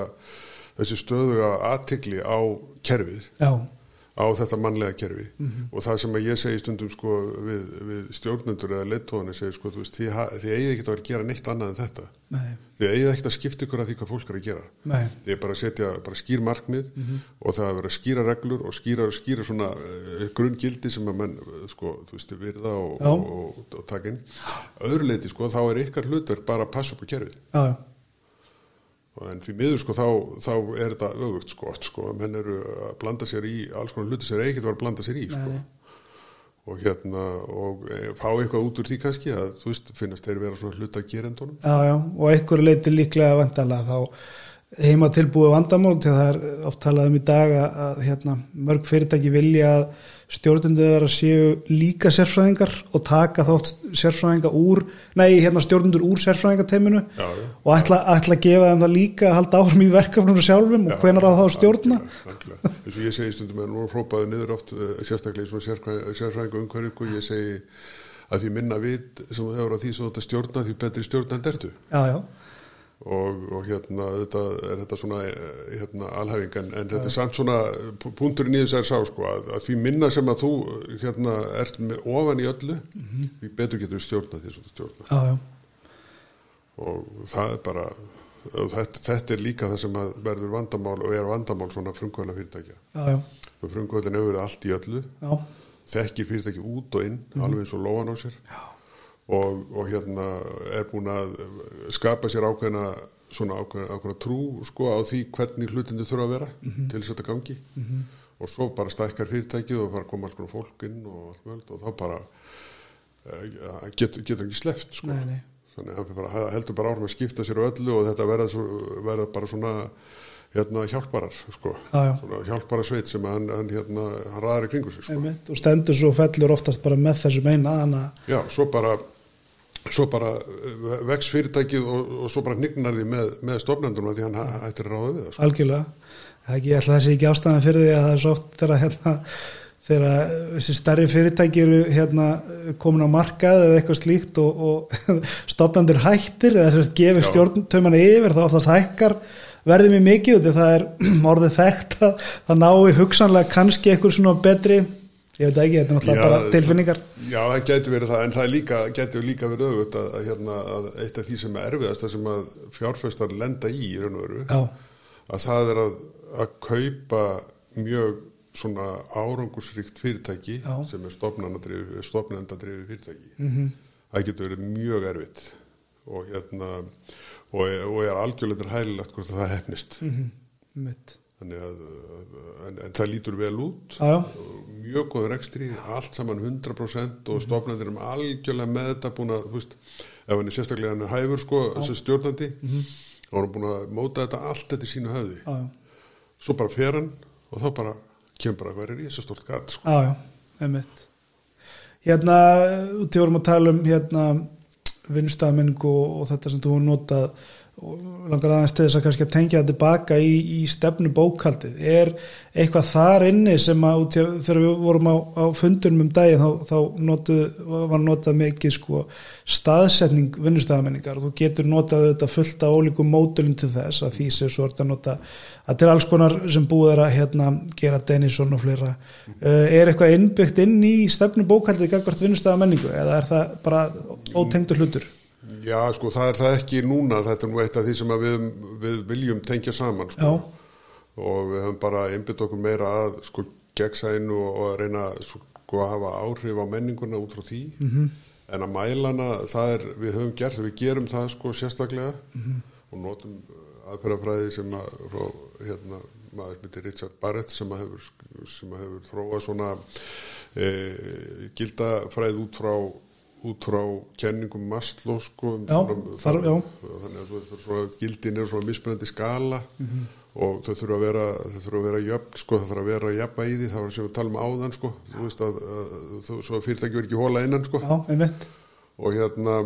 þessi stöðuga aðtikli á kerfið, já, á þetta mannlega kerfi. Mhm. og það sem að ég segi stundum sko við, við stjórnendur eða leittóðanir segi sko, þú veist, þið, þið eigið ekki að vera að gera neitt annað en þetta. Nei, þið eigið ekki að skipta ykkur að því hvað fólk er að gera. Nei. Þið er bara að setja bara skýr markmið og það er að vera skýra reglur og skýra, skýra svona uh, grunngildi sem að menn uh, sko, þú veist, virða og, og, og, og taka inn. Öðru leiti sko, þá er ykkar hlutverk bara að passa upp á kerfið. Já, já, en fyrir miður sko þá, þá er þetta öfugt sko, sko, menn eru að blanda sér í alls konar hluti sem er ekkert að blanda sér í sko. Og hérna og e, fá eitthvað út úr því kannski að þú veist, finnast þeir vera svona hluta gerendunum? Já, já, og einhver leiti líklega vandalega þá heima tilbúið vandamál til það er oft talað um í dag að, að hérna, mörg fyrirtæki vilja að stjórnundu þeirra séu líka sérfræðingar og taka þátt sérfræðinga úr, nei, hérna stjórnundur úr sérfræðingateiminu Já, já. og ætla, ætla að gefa þeim það líka að halda áfram í verkefnum sjálfum og hvenar á það að stjórna? eins og ég segi stundum en nú hrópaði niður oft eh, sérstaklega í svona sérfræ- sérfræðingu umhverju og ég segi að því minna vit sem þú hefur á því sem þú ert að stjórna því betri stjórnand ertu. Já, já, og, og hérna þetta er þetta svona eh, hérna, alhæfing. En, en þetta er samt svona punkturinn í þess er sá sko að, að því minna sem að þú hérna ert með ofan í öllu því betur getur við stjórnað því þú stjórna já, já, og það er bara þetta, þetta er líka það sem að verður vandamál og er vandamál svona frumkvæðla fyrirtækja frumkvæðlin hefur allt í öllu. Já, þekkir fyrirtæki út og inn alveg eins og lóan á sér. Já, og, og hérna er búin að skapa sér ákveðna svona ákveðna, ákveðna trú sko á því hvernig hlutindi þurfa að vera til þess að þetta gangi og svo bara stækkar fyrirtækið og bara koma alls konar fólk inn og allt mögult og þá bara uh, getur get ekki sleppt sko. Nei, nei. þannig að bara, heldur bara árum að skipta sér á öllu og þetta verða, verða bara svona hérna hjálparar sko. Já, já. Svona hjálpara sveit sem hann, hann hérna hann ræðar í kringu sig sko. og stendur svo fellur oftast bara með þessum eina Já, svo bara svo bara eh, vex fyrirtækið og, og svo bara hnignar því með, með stofnendunum því hann hættir að ráða við það sko. algjörlega er ég ætla að sé ekki ástæðan fyrir því að það er svo oft þegar hérna þessi stærri fyrirtæki eru hérna komin á markað eða eitthvað slíkt og, og stopnandir hættir eða sem sagt gefur stjórntöman yfir þá oftast hækkar verðið mér mikið og það er orðið þekkt að það nái hugsanlega kannski eitthvað svona betri ég veit ekki, þetta er náttúrulega bara tilfinningar. Já, það gæti verið það en það líka, gæti líka verið auðvitað að, að, hérna, að eitt af því sem er erfiðast það sem að fjárfestar lenda í í raun og veru já, að það er að, að kaupa mjög svona árangusríkt fyrirtæki Já. sem er stopnendadrifi fyrirtæki. Mhm. það getur verið mjög erfitt og hérna og, og er algjörlega hægilegt hvort að það hefnist mhm, mitt þannig að en, en það lítur vel út. Já, já, mjög góður ekstri, allt saman 100% og stofnandir um algjörlega með þetta búin að, þú veist, ef hann er sérstaklega hann er hæfur sko, þessi stjórnandi þá er hann búin að móta þetta allt þetta í sínu höfði, já, svo bara fer hann og þá bara kemur bara hvað er í þessu stort gat sko. já, já, einmitt. Hérna, í vorum að tala um hérna vinnstafmenning og, og þetta sem þú notað og langar aðeins til þess að kannski að tengja það tilbaka í, í stefnu bókaldið er eitthvað þar inni sem að út þegar við vorum á, á fundunum um daginn þá, þá notuð, var notað mikið sko staðsetning vinnustæðamenningar og þú getur notað þetta fullt af ólíkum módulum til þess að því sem svo er þetta nota að til alls konar sem búið er að hérna, gera Denison og fleira. Uh, er eitthvað innbyggt inn í stefnu bókaldið gagvart vinnustæðamenningu eða er það bara ótengdur hlutur? Já, sko, það er það ekki núna, þetta er nú eitt af því sem við, við viljum tengja saman, sko. Já. Og við höfum bara einbytt okkur meira að, sko, gegnsæðinu og, og að reyna, sko, að hafa áhrif á menninguna út frá því. -hmm. En að mælana, það er, við höfum gert, við gerum það, sko, sérstaklega -hmm. og notum aðferðafræði sem að, frá, hérna, maður myndir Richard Barrett sem að hefur, sem að hefur þróað svona e, gildafræði út frá út frá kenningum Maslow sko, um þannig að þú svona, gildin er svona mismunandi skala Mhm. og þau þurfa að vera þau þurfa að vera jöfn, sko, það þarf að vera jafna í því var sem við talum áðan, sko. Þú veist að, að, að svo að fyrirtæki verður ekki hóla innan, sko. Já, og hérna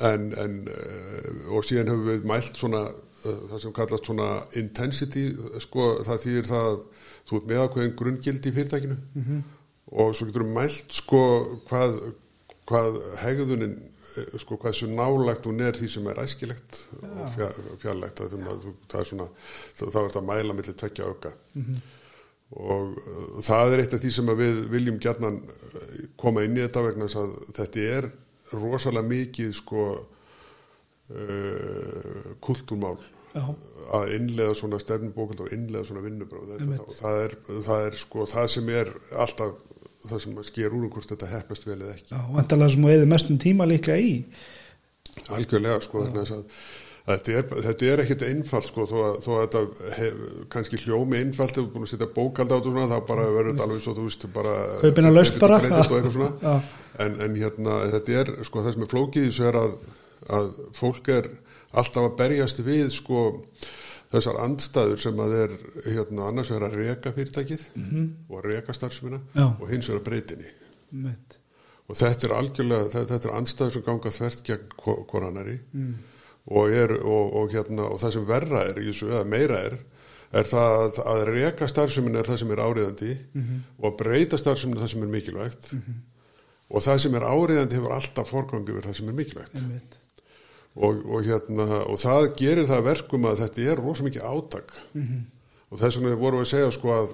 en, en uh, og síðan höfum við mælt svona uh, það sem kallast svona intensity sko það þýðir það að þú ert með ákveðin grunngildi í fyrirtækinu. -hmm. og svo getur við mælt sko hvað, hvað hegðunin eh, sko hvað svo nálagt hún er því sem er æskilegt og fja- fjarlægt það, það er svona þá er þetta mæla millir tvekja auka og uh, það er eitt af því sem við viljum gjarnan uh, koma inn í þetta vegna þess að þetta er rosalega mikið sko uh, kultúrmál Já. að innlega svona stefnubókald og innlega svona vinnubráð það er, það er sko það sem er alltaf það sem sker úr um hvort þetta hefnast vel eða ekki. Já, vantarlega sem þú eða mestum tíma líklega í. Algjörlega sko þess að Þetta er, þetta er ekkert einfalt sko þó að, þó að þetta hef, kannski hljómi einfalt ef þú er búin að setja bókald á þetta og svona þá bara verður þetta alveg svo þú veist bara Kaupin að og bara. og en, en hérna þetta er sko það sem er flókið þessu er að, að fólk er alltaf að berjast við sko þessar andstæður sem að er hérna annars vegar að reka fyrirtækið og að reka starfsmina Já. og hins vegar breytinni Einmitt. og þetta er algjörlega, þetta, er andstæður sem ganga þvert gegn koranari mm. og, er, og, og, hérna, og það sem verra er í þessu, eða meira er er það að, að reka starfsemin er það sem er áriðandi og að breyta starfsemin er það sem er mikilvægt og það sem er áriðandi hefur alltaf forgangi verið það sem er mikilvægt Einmitt. Og, og, hérna, og það gerir það að verkum að þetta er rosa mikið átak. Og þess vegna vorum við að segja sko að,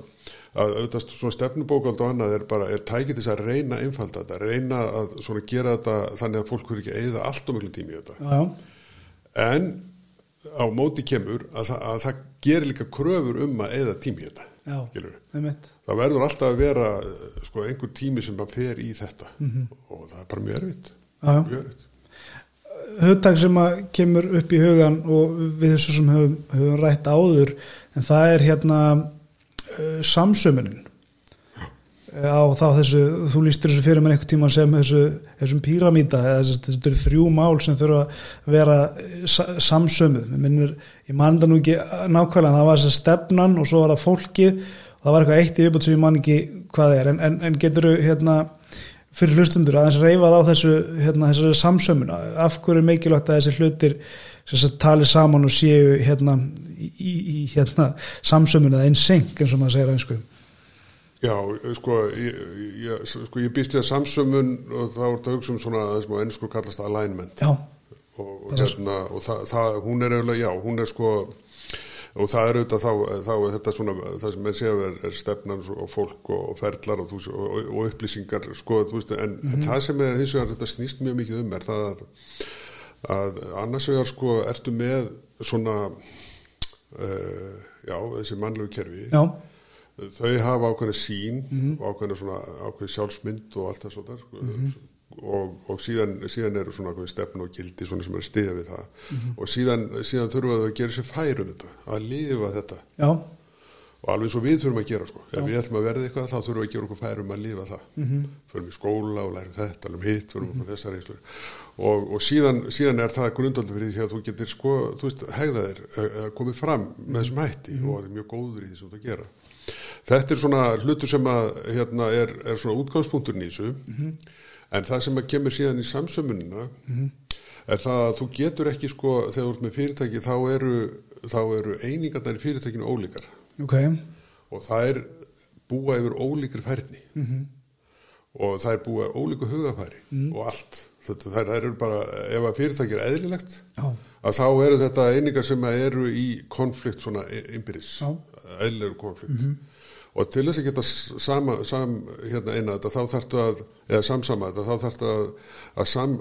að auðvitað svona stefnubókald og annað er bara, er tækið þess að reyna einfalda þetta, reyna að svona gera þetta þannig að fólk verður ekki að eyða allt og miklu tími í þetta. Já, en á móti kemur að, það- að það gerir líka kröfur um að eyða tími í þetta já, það verður alltaf að vera eh, sko, einhver tími sem bara fer í þetta. Og það er bara mjög erfitt. Já, já. mjög erfitt hugtak sem að kemur upp í hugan og við þessu sem höfum, höfum rætt áður en það er hérna uh, samsömunin. Á þá þessu, þú lístur þessu fyrir mér einhvern tíma sem þessu, þessum píramíta þessu eru þrjú mál sem þurfa að vera sa, samsömuð. Mér minnur, ég man það nú ekki nákvæmlega það var þessi stefnan og svo var það fólkið og það var eitthvað eitt í viðbútt sem ég man ekki hvað er. En, en, en getur hérna fyrir hlustundur aðeins reyfað á þessu hérna, þessari samsömun af hverju er mikilvægt að þessi hlutir tali saman og séu hérna, í, í, hérna, samsömun eða einseng eins og maður segir einsku Já, sko, ég, ég, sko, ég býst í að samsömun og þá er þetta hugsa um svona sem á ennsku kallast alignment. Já, og, og, hérna, og það, það, hún er eiginlega, já, hún er sko og það er auðvitað þá, þá er þetta svona, það sem er séð er, er stefnan og fólk og, og ferlar og, þú- og, og upplýsingar, sko, þú veist, en, en það sem er vegar þetta snýst mjög mikið um er það að, að annars vegar sko ertu með svona uh, já, þessi mannlegu kerfi. Já, þau hafa ákveðna sín og ákveðna svona ákveð sjálfsmynd og allt það svona sko, og, og síðan, síðan eru svona stefn og gildi svona sem er stiða við það. Og síðan, síðan þurfa þau að gera sér færu um þetta, að lifa þetta. Já, og alveg svo við þurfum að gera sko. Ef við ætlum að verða eitthvað þá þurfum við að gera okkur færum að lifa það. Mhm. förum í skóla og lærum þetta, lærum hitt förum mm þessar reynslur. Og, og síðan, síðan er það grundaldur fyrir því að þú getur sko, þú veist, hegða þér að komið fram með þessum hætti Mhm. og það er mjög góður í því sem þú gera. Þetta er svona hlutur sem að hérna er, er svona útgangspunkturinn í þessu. Mhm. En það sem kemur síðan í samsömunina er það að þú getur ekki sko þegar þú ert með fyrirtæki þá eru, þá eru einingarnar í fyrirtækinu ólíkar. Ok, og það er búa yfir ólíkri færni. Mhm. og það er búa ólíku hugafæri og allt. Þetta, það eru bara, ef að fyrirtæki er eðlilegt já, að þá eru þetta einingar sem eru í konflikt svona. Mhm. eðlilegur konflikt og til þess að geta sama, sam, hérna eina þetta þá þarftu að, eða samsama þetta þá þarftu að, að sam,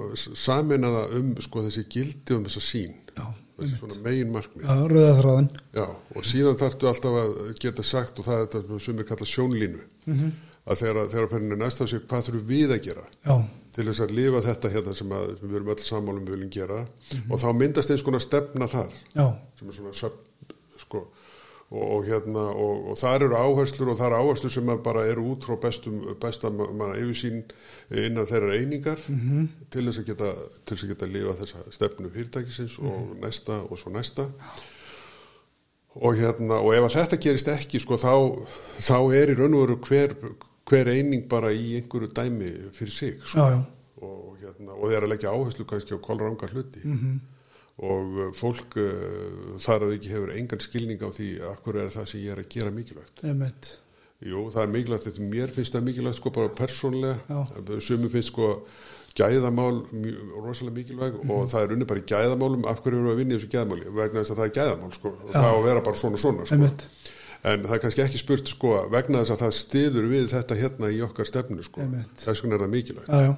samina það um sko þessi gildi um þessa sín já, þessi svona megin markmið. Já, og síðan þarftu alltaf að geta sagt og það er þetta sem er kallað sjónlínu Mhm. að þegar, þegar pennin er næst af sig hvað þurfum við að gera já, til þess að lifa þetta hérna sem, að, við erum öll sammálum við viljum gera? Mhm. og þá myndast eins konar stefna þar já, sem er svona sko, og, og hérna og, og þar eru áherslur og þar eru áherslur sem að bara eru út frá bestum, besta manna yfirsýn innan þeirra einingar Mhm. til þess að geta til þess að geta lifa þessa stefnu fyrirtækisins Mhm. og næsta og svo næsta og hérna og ef að þetta gerist ekki sko þá, þá er í raun og veru hver, hver eining bara í einhverju dæmi fyrir sig sko já, já, og, hérna, og þeir eru að leggja áherslu kannski á kolranga hluti -hmm. Og uh, fólk uh, þar að ekki hefur engan skilning á því að hverju er það sem ég er að gera mikilvægt. Einmitt. Jú, það er mikilvægt, þetta mér finnst það mikilvægt sko bara persónlega, sumum finnst sko gæðamál rosalega mikilvæg Mhm. og það er unni bara í gæðamálum af hverju eru að vinna í þessu gæðamáli? Vegna þess að það er gæðamál sko. Og Já. það á að vera bara svona svona sko. Einmitt, en það er kannski ekki spurt sko vegna þess að það stiður við þetta hérna í okkar stefnu sko. Þess vegna er það mikilvægt. Já, já,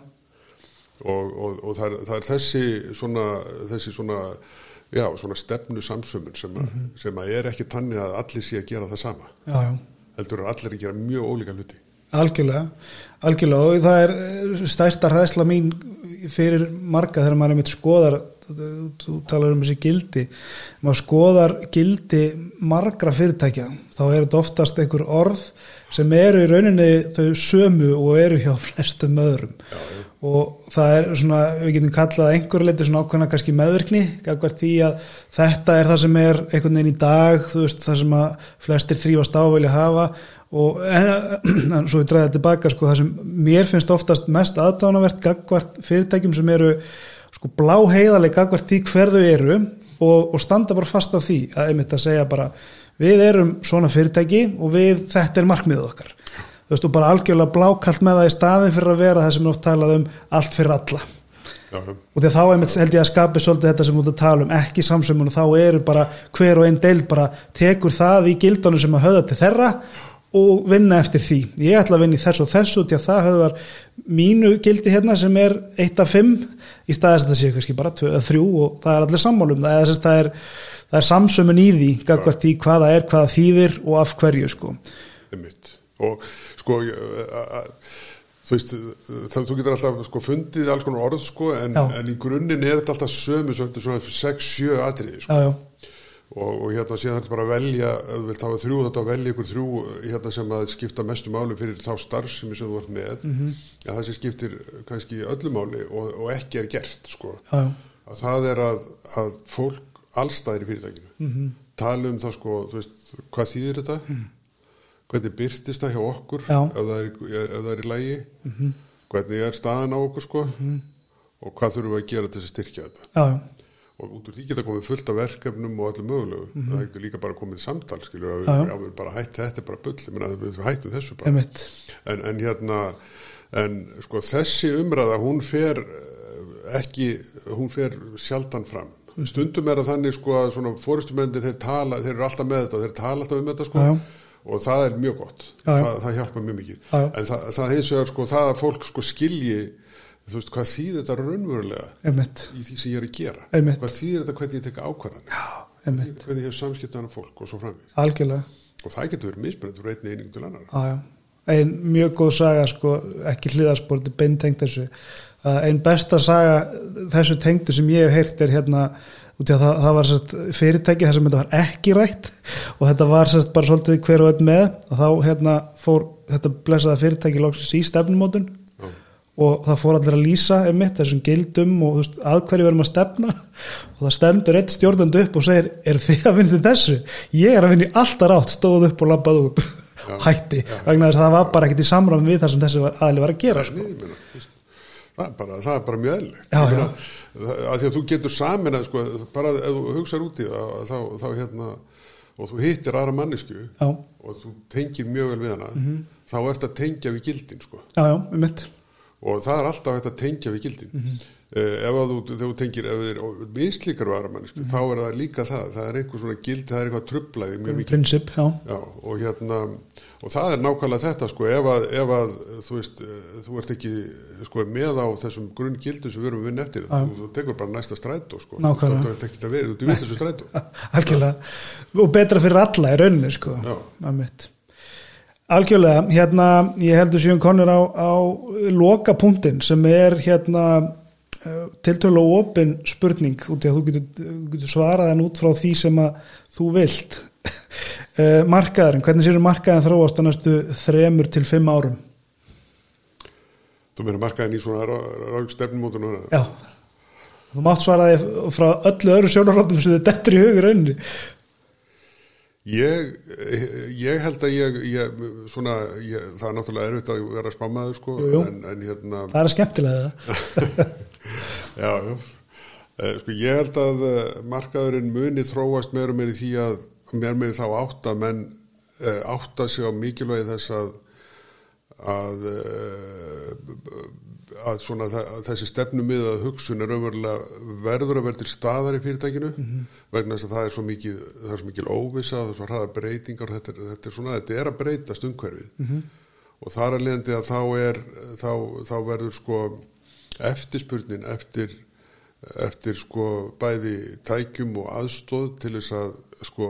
og, og, og það, er, það er þessi svona, þessi svona já, svona stefnu samsömmun sem, mm Mhm. sem er ekki tannig að allir sé að gera það sama. Já, já. Heldur að allir að gera mjög ólíka hluti. Algjörlega, algjörlega. Og það er eh, stærsta hræðsla mín fyrir marga þegar maður er mitt skoðar þú talar um þessi gildi. Maður skoðar gildi margra fyrirtækja, þá er þetta oftast einhver orð sem eru í rauninni þau sömu og eru hjá flestum öðrum. Já, já. Og það er svona, við getum kallað einhver leiti svona ákveðna kannski meðvirkni því að þetta er það sem er einhvern veginn í dag, þú veist, það sem að flestir þrýfast á vilja hafa. Og en, svo dræði þetta tilbaka sko, það sem mér finnst oftast mest aðdánavert gagvart fyrirtækjum sem eru sko blá heiðaleg gagvart því hver þau eru og, og standa bara fast á því að einmitt að segja bara við erum svona fyrirtæki og við, þetta er markmiðið okkar þú veist, og bara algjörlega blákalt með það í staðin fyrir að vera það sem er oft talað um allt fyrir alla. Já, og því þá einmitt held ég að skapi svolítið þetta sem út að tala um, ekki samsömmun og þá eru bara hver og einn deild bara tekur það í gildunum sem að höfða til þeirra og vinna eftir því. Ég ætla að vinna í þessu og þessu því að það höfðar mínu gildi hérna sem er eitt af fimm í staðis að það sé kannski bara tvö eða þrjú og það er allir sammálum það. Er, það er, það er samsömmun í því því hvaða er, hvaða þýðir og af hverju sko. Og sko þú veist þú getur alltaf sko fundið alls konar orð sko en, en í grunninn er þetta alltaf sömu svona 6-7 atriði sko. já, já, og, og hérna síðan þetta bara að velja ef þú vilt hafa þrjú þetta að velja ykkur þrjú hérna sem að skipta mestu máli fyrir þá starfsemi sem þú ert með. Mm -hmm. ja, það sem skiptir kannski öllu máli og, og ekki er gert sko. Já, já, að það er að, að fólk allstæðir í fyrirtækinu -hmm. tala um það sko, þú veist, hvað þýðir þetta hvernig byrtist það hjá okkur ef það, er, ef það er í lægi hvernig er staðan á okkur sko? Og hvað þurfum við að gera til þess að styrkja þetta? Já, já, og út úr því geta komið fullt af verkefnum og allir mögulegu, það getur líka bara komið samtal skilur að Já, við, við bara hætt þetta bara bull, ég meina við hættum þessu bara. En, en hérna en sko þessi umræða hún fer eh, ekki hún fer sjaldan fram. Stundum er það þannig sko að svona fórustumendir þeir tala, þeir eru alltaf með þetta þeir tala alltaf um þetta sko. Og það er mjög gott. Það, það hjálpa mjög mikið Já, já. en það, það hins vegar sko það að fólk sko skilji þú veist hvað þýðir þetta raunverulega einmitt, í því sem ég er að gera Einmitt. hvað þýðir þetta hvernig ég já, einmitt hvernig ég hef samskiptaðan fólk og svo framvið algjörlega og það getur verið mismunandi frá einni einingu til annar Já, já. Ein mjög góð saga, sko, ekki hliðarspor, þetta er beintengt þessu. Uh, ein besta saga þessu tengdu sem ég hef heyrt er hérna, út í að það, það var sérst, fyrirtæki þar sem þetta var ekki rætt og þetta var sérst, bara svolítið hver og einn með og þá hérna, fór þetta blessaða fyrirtæki loksins í stefnumótun Já. og það fór allir að lýsa einmitt þessum gildum og veist, að hverju verðum að stefna og það stendur eitt stjórnandi upp og segir, er þið að vinna til þessu? Ég er að vinna í alltaf rátt, stóð upp og labbað út hætti, vegna þess að það var bara ekkert í samræðum við það sem þessi aðli var að gera sko. Nei, ég meina, veist, það er bara, það er bara mjög eðlilegt Já, já. að því að þú getur samin að sko, bara ef þú hugsar út í það þá, þá hérna og þú hittir aðra mannesku já, og þú tengir mjög vel við hana Mhm. þá ert að tengja við gildin sko já, já, um mitt og það er alltaf hægt að tengja við gildin. Mhm. uh, ef að þú, þú tengir ef þið er mislíkar við aðra mannesku Mhm. þá er það líka það, það er einhver svona gildi það er eitthvað trublaði mjög mikið. prinsip, já, Já, og hérna og það er nákvæmlega þetta sko ef að, ef að þú veist eh, þú ert ekki sko með á þessum grunn gildum sem við erum að vinna eftir þú, þú tekur bara næsta strætó sko. Nákvæmlega. þú ert ekki að vera, þú ert villisum strætó. Algjörlega. Og betra fyrir alla í rauninni sko. Já. um mitt algjörlega, hérna ég heldur síðan konur á, á loka punktin sem er hérna tiltölu opin spurning út í að þú getur, getur svarað en út frá því sem að þú vilt. Eh, markaðurinn, hvernig séu markaðin þróast á næstu þremur til fimm árum? Þú meina markaðin í svona ráð stefnumótun já. Þú mátt svara því frá öllu öðru sjónarlóttum sem þið dettur í hugur rauninni ég, ég held að ég, ég svona, ég, það er náttúrulega erfitt að vera spámaður sko Jú, jú. En, en hérna það er skemmtilega Já, já. Eh, Sko, ég held að eh, markaðurinn muni þróast meður meður í því að mér með þá átta menn eh, átta sig á mikilvægi þess að að, að svona að þessi stefnumið að hugsun er raunverulega verður að vera til staðar í fyrirtækinu vegna þess að það er svo mikið er svo mikil óvisa, það er svo hraða breytingar þetta er, þetta er svona, þetta er að breytast umhverfið. Og þar að leiðandi að þá er þá, þá verður sko eftirspurnin eftir eftir sko bæði tækjum og aðstóð til þess að sko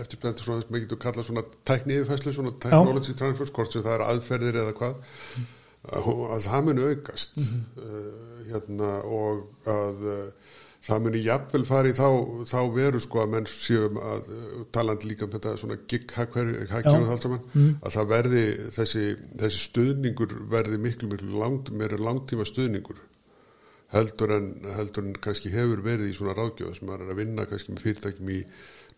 eftirspurnin svona sem við getum kallað svona tækni yfirfæslu, svona technology transfers hvort sem það er aðferðir eða hvað að, að það muni aukast. Uh, hérna og að uh, það muni jafnvel fari þá, þá veru sko að menn séum að uh, talandi líka um þetta svona og allt saman, að það verði þessi, þessi stuðningur verði miklu miklu langt, meira langtíma stuðningur heldur en, heldur en kannski hefur verið í svona ráðgjöð sem er að vinna kannski með fyrirtækjum í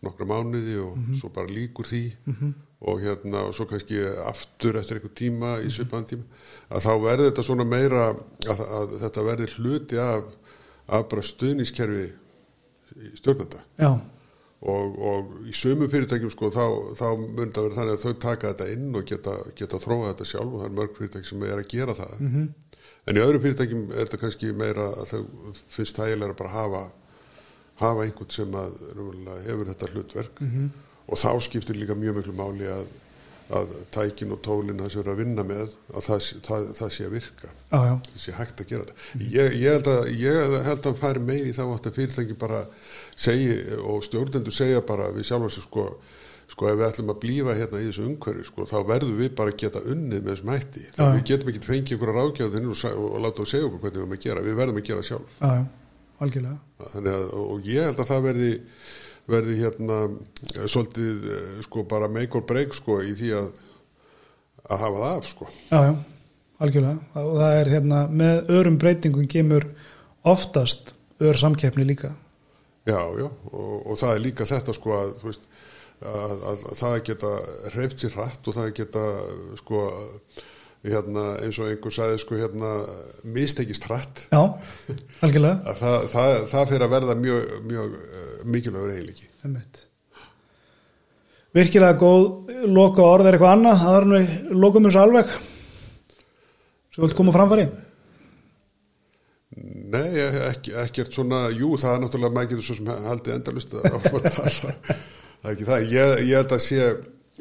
nokkra mánuði og svo bara líkur því. Og hérna og svo kannski aftur eftir einhver tíma í svipaðan tíma. Að þá verður þetta svona meira að, að þetta verður hluti af, af bara stuðnískerfi stjórnanda já, og, og í sömu fyrirtækjum sko þá, þá mun það vera þannig að þau taka þetta inn og geta, geta þróa þetta sjálf og það er mörg fyrirtæki sem er að gera það. -hmm. en í öðru fyrirtækjum er þetta kannski meira að þau finnst þægilega að bara hafa hafa einhvern sem að hefur þetta hlutverk. -hmm. og þá skiptir líka mjög miklu máli að, að tækin og tólin það sem eru að vinna með að það, það, það sé að virka. Já, það sé hægt að gera þetta. Ég, ég, held að, held að fari meiri þá átt að fyrirtæki bara segi og stjórnendur segja bara við sjálf þessu sko, sko ef við ætlum að blífa hérna í þessu umhverfi sko þá verðum við bara að geta unnið með þessum hætti. Þá við getum ekki fengið einhverja ráðgjáðin og, og láta og segja okkur hvernig við erum að gera. Við verðum að gera sjálf. Já, já, algjörlega. Þannig að, og ég held að það verði verði hérna eh, svolítið eh, sko bara make or break sko í því að að hafa það af sko. Já, já, algjörlega. Og það er hérna með örum breytingum kemur oftast ör samkeppni líka. Já, já, og, og það er líka þetta sko að, þú veist, að, að, að það geta hreift sér hratt og það geta sko hérna, eins og einhver sagði sko hérna mistekist hratt. Já, algjörlega. Að það, það, það fyrir að verða mjög, mjög uh, mikilvægur eiginleiki. Virkilega góð loka orð er eitthvað annað. Það er nú lokum þessu alveg. Svo vilt koma á framfæri? Nei, ekki, ekkert svona, jú, það er náttúrulega getur svo sem haldið endalust að að tala, það er ekki það, ég, ég held að sé,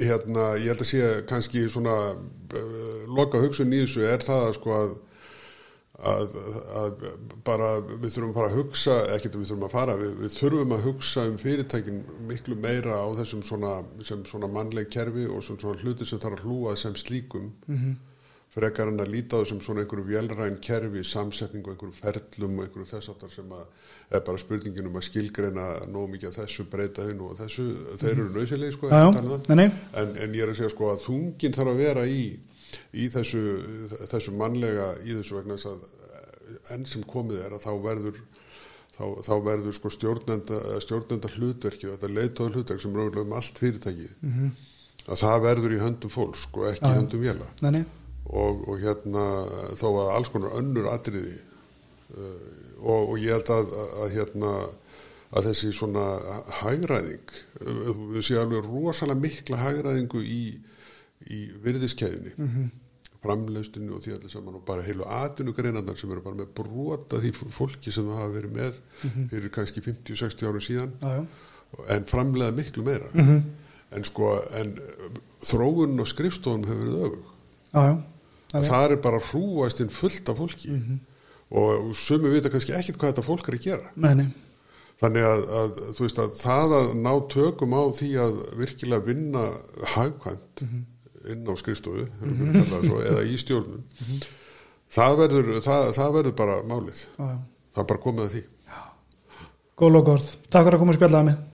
hérna, ég held að sé kannski svona uh, loka hugsun í þessu er það að sko að, að, að bara við þurfum bara að hugsa, ekkert við þurfum að fara, við, við þurfum að hugsa um fyrirtækin miklu meira á þessum svona, svona mannleg kerfi og svona hluti sem þarf að hlúa sem slíkum frekar en að líta á þessum svona einhverju vélræn kerfi, samsetningu, einhverju ferlum og einhverju þess áttar sem að er bara spurningin um að skilgreina nóg mikið af þessu, breyta hinn og þessu. Þeir eru nöðsilegi sko Já, um en, en ég er að segja sko að þungin þarf að vera í, í þessu, þessu mannlega í þessu vegna að eh, enn sem komið er að þá verður þá, þá verður sko stjórnenda, stjórnenda hlutverki og þetta leitóð hlutverk sem ráðlega um allt fyrirtæki að það verður í höndum fólks sko ekki í höndum Nei, nei, og, og hérna þó að alls konar önnur atriði uh, og, og ég held að, að, að hérna að þessi svona hagræðing uh, við séum alveg rosalega mikla hagræðingu í, í virðiskeiðinni mm -hmm. framleustinu og því allir saman og bara heilu atvinnugreinandar sem eru bara með brota því fólki sem það hafa verið með fyrir kannski 50-60 árum síðan já. en framlega miklu meira Mhm. en sko en þróun og skrifstofun hefur verið öfug Já, já. það er bara hrúastinn fullt af fólki og sumi vita kannski ekkit hvað þetta fólk er að gera nei. þannig að, að þú veist að það að ná tökum á því að virkilega vinna hagkvæmt inn á skrifstofu mm -hmm. svo, eða í stjórnum það, verður, það, það verður bara málið já. það er bara komið að því Góð lokaorð. Takk fyrir að koma að spjallaða mig.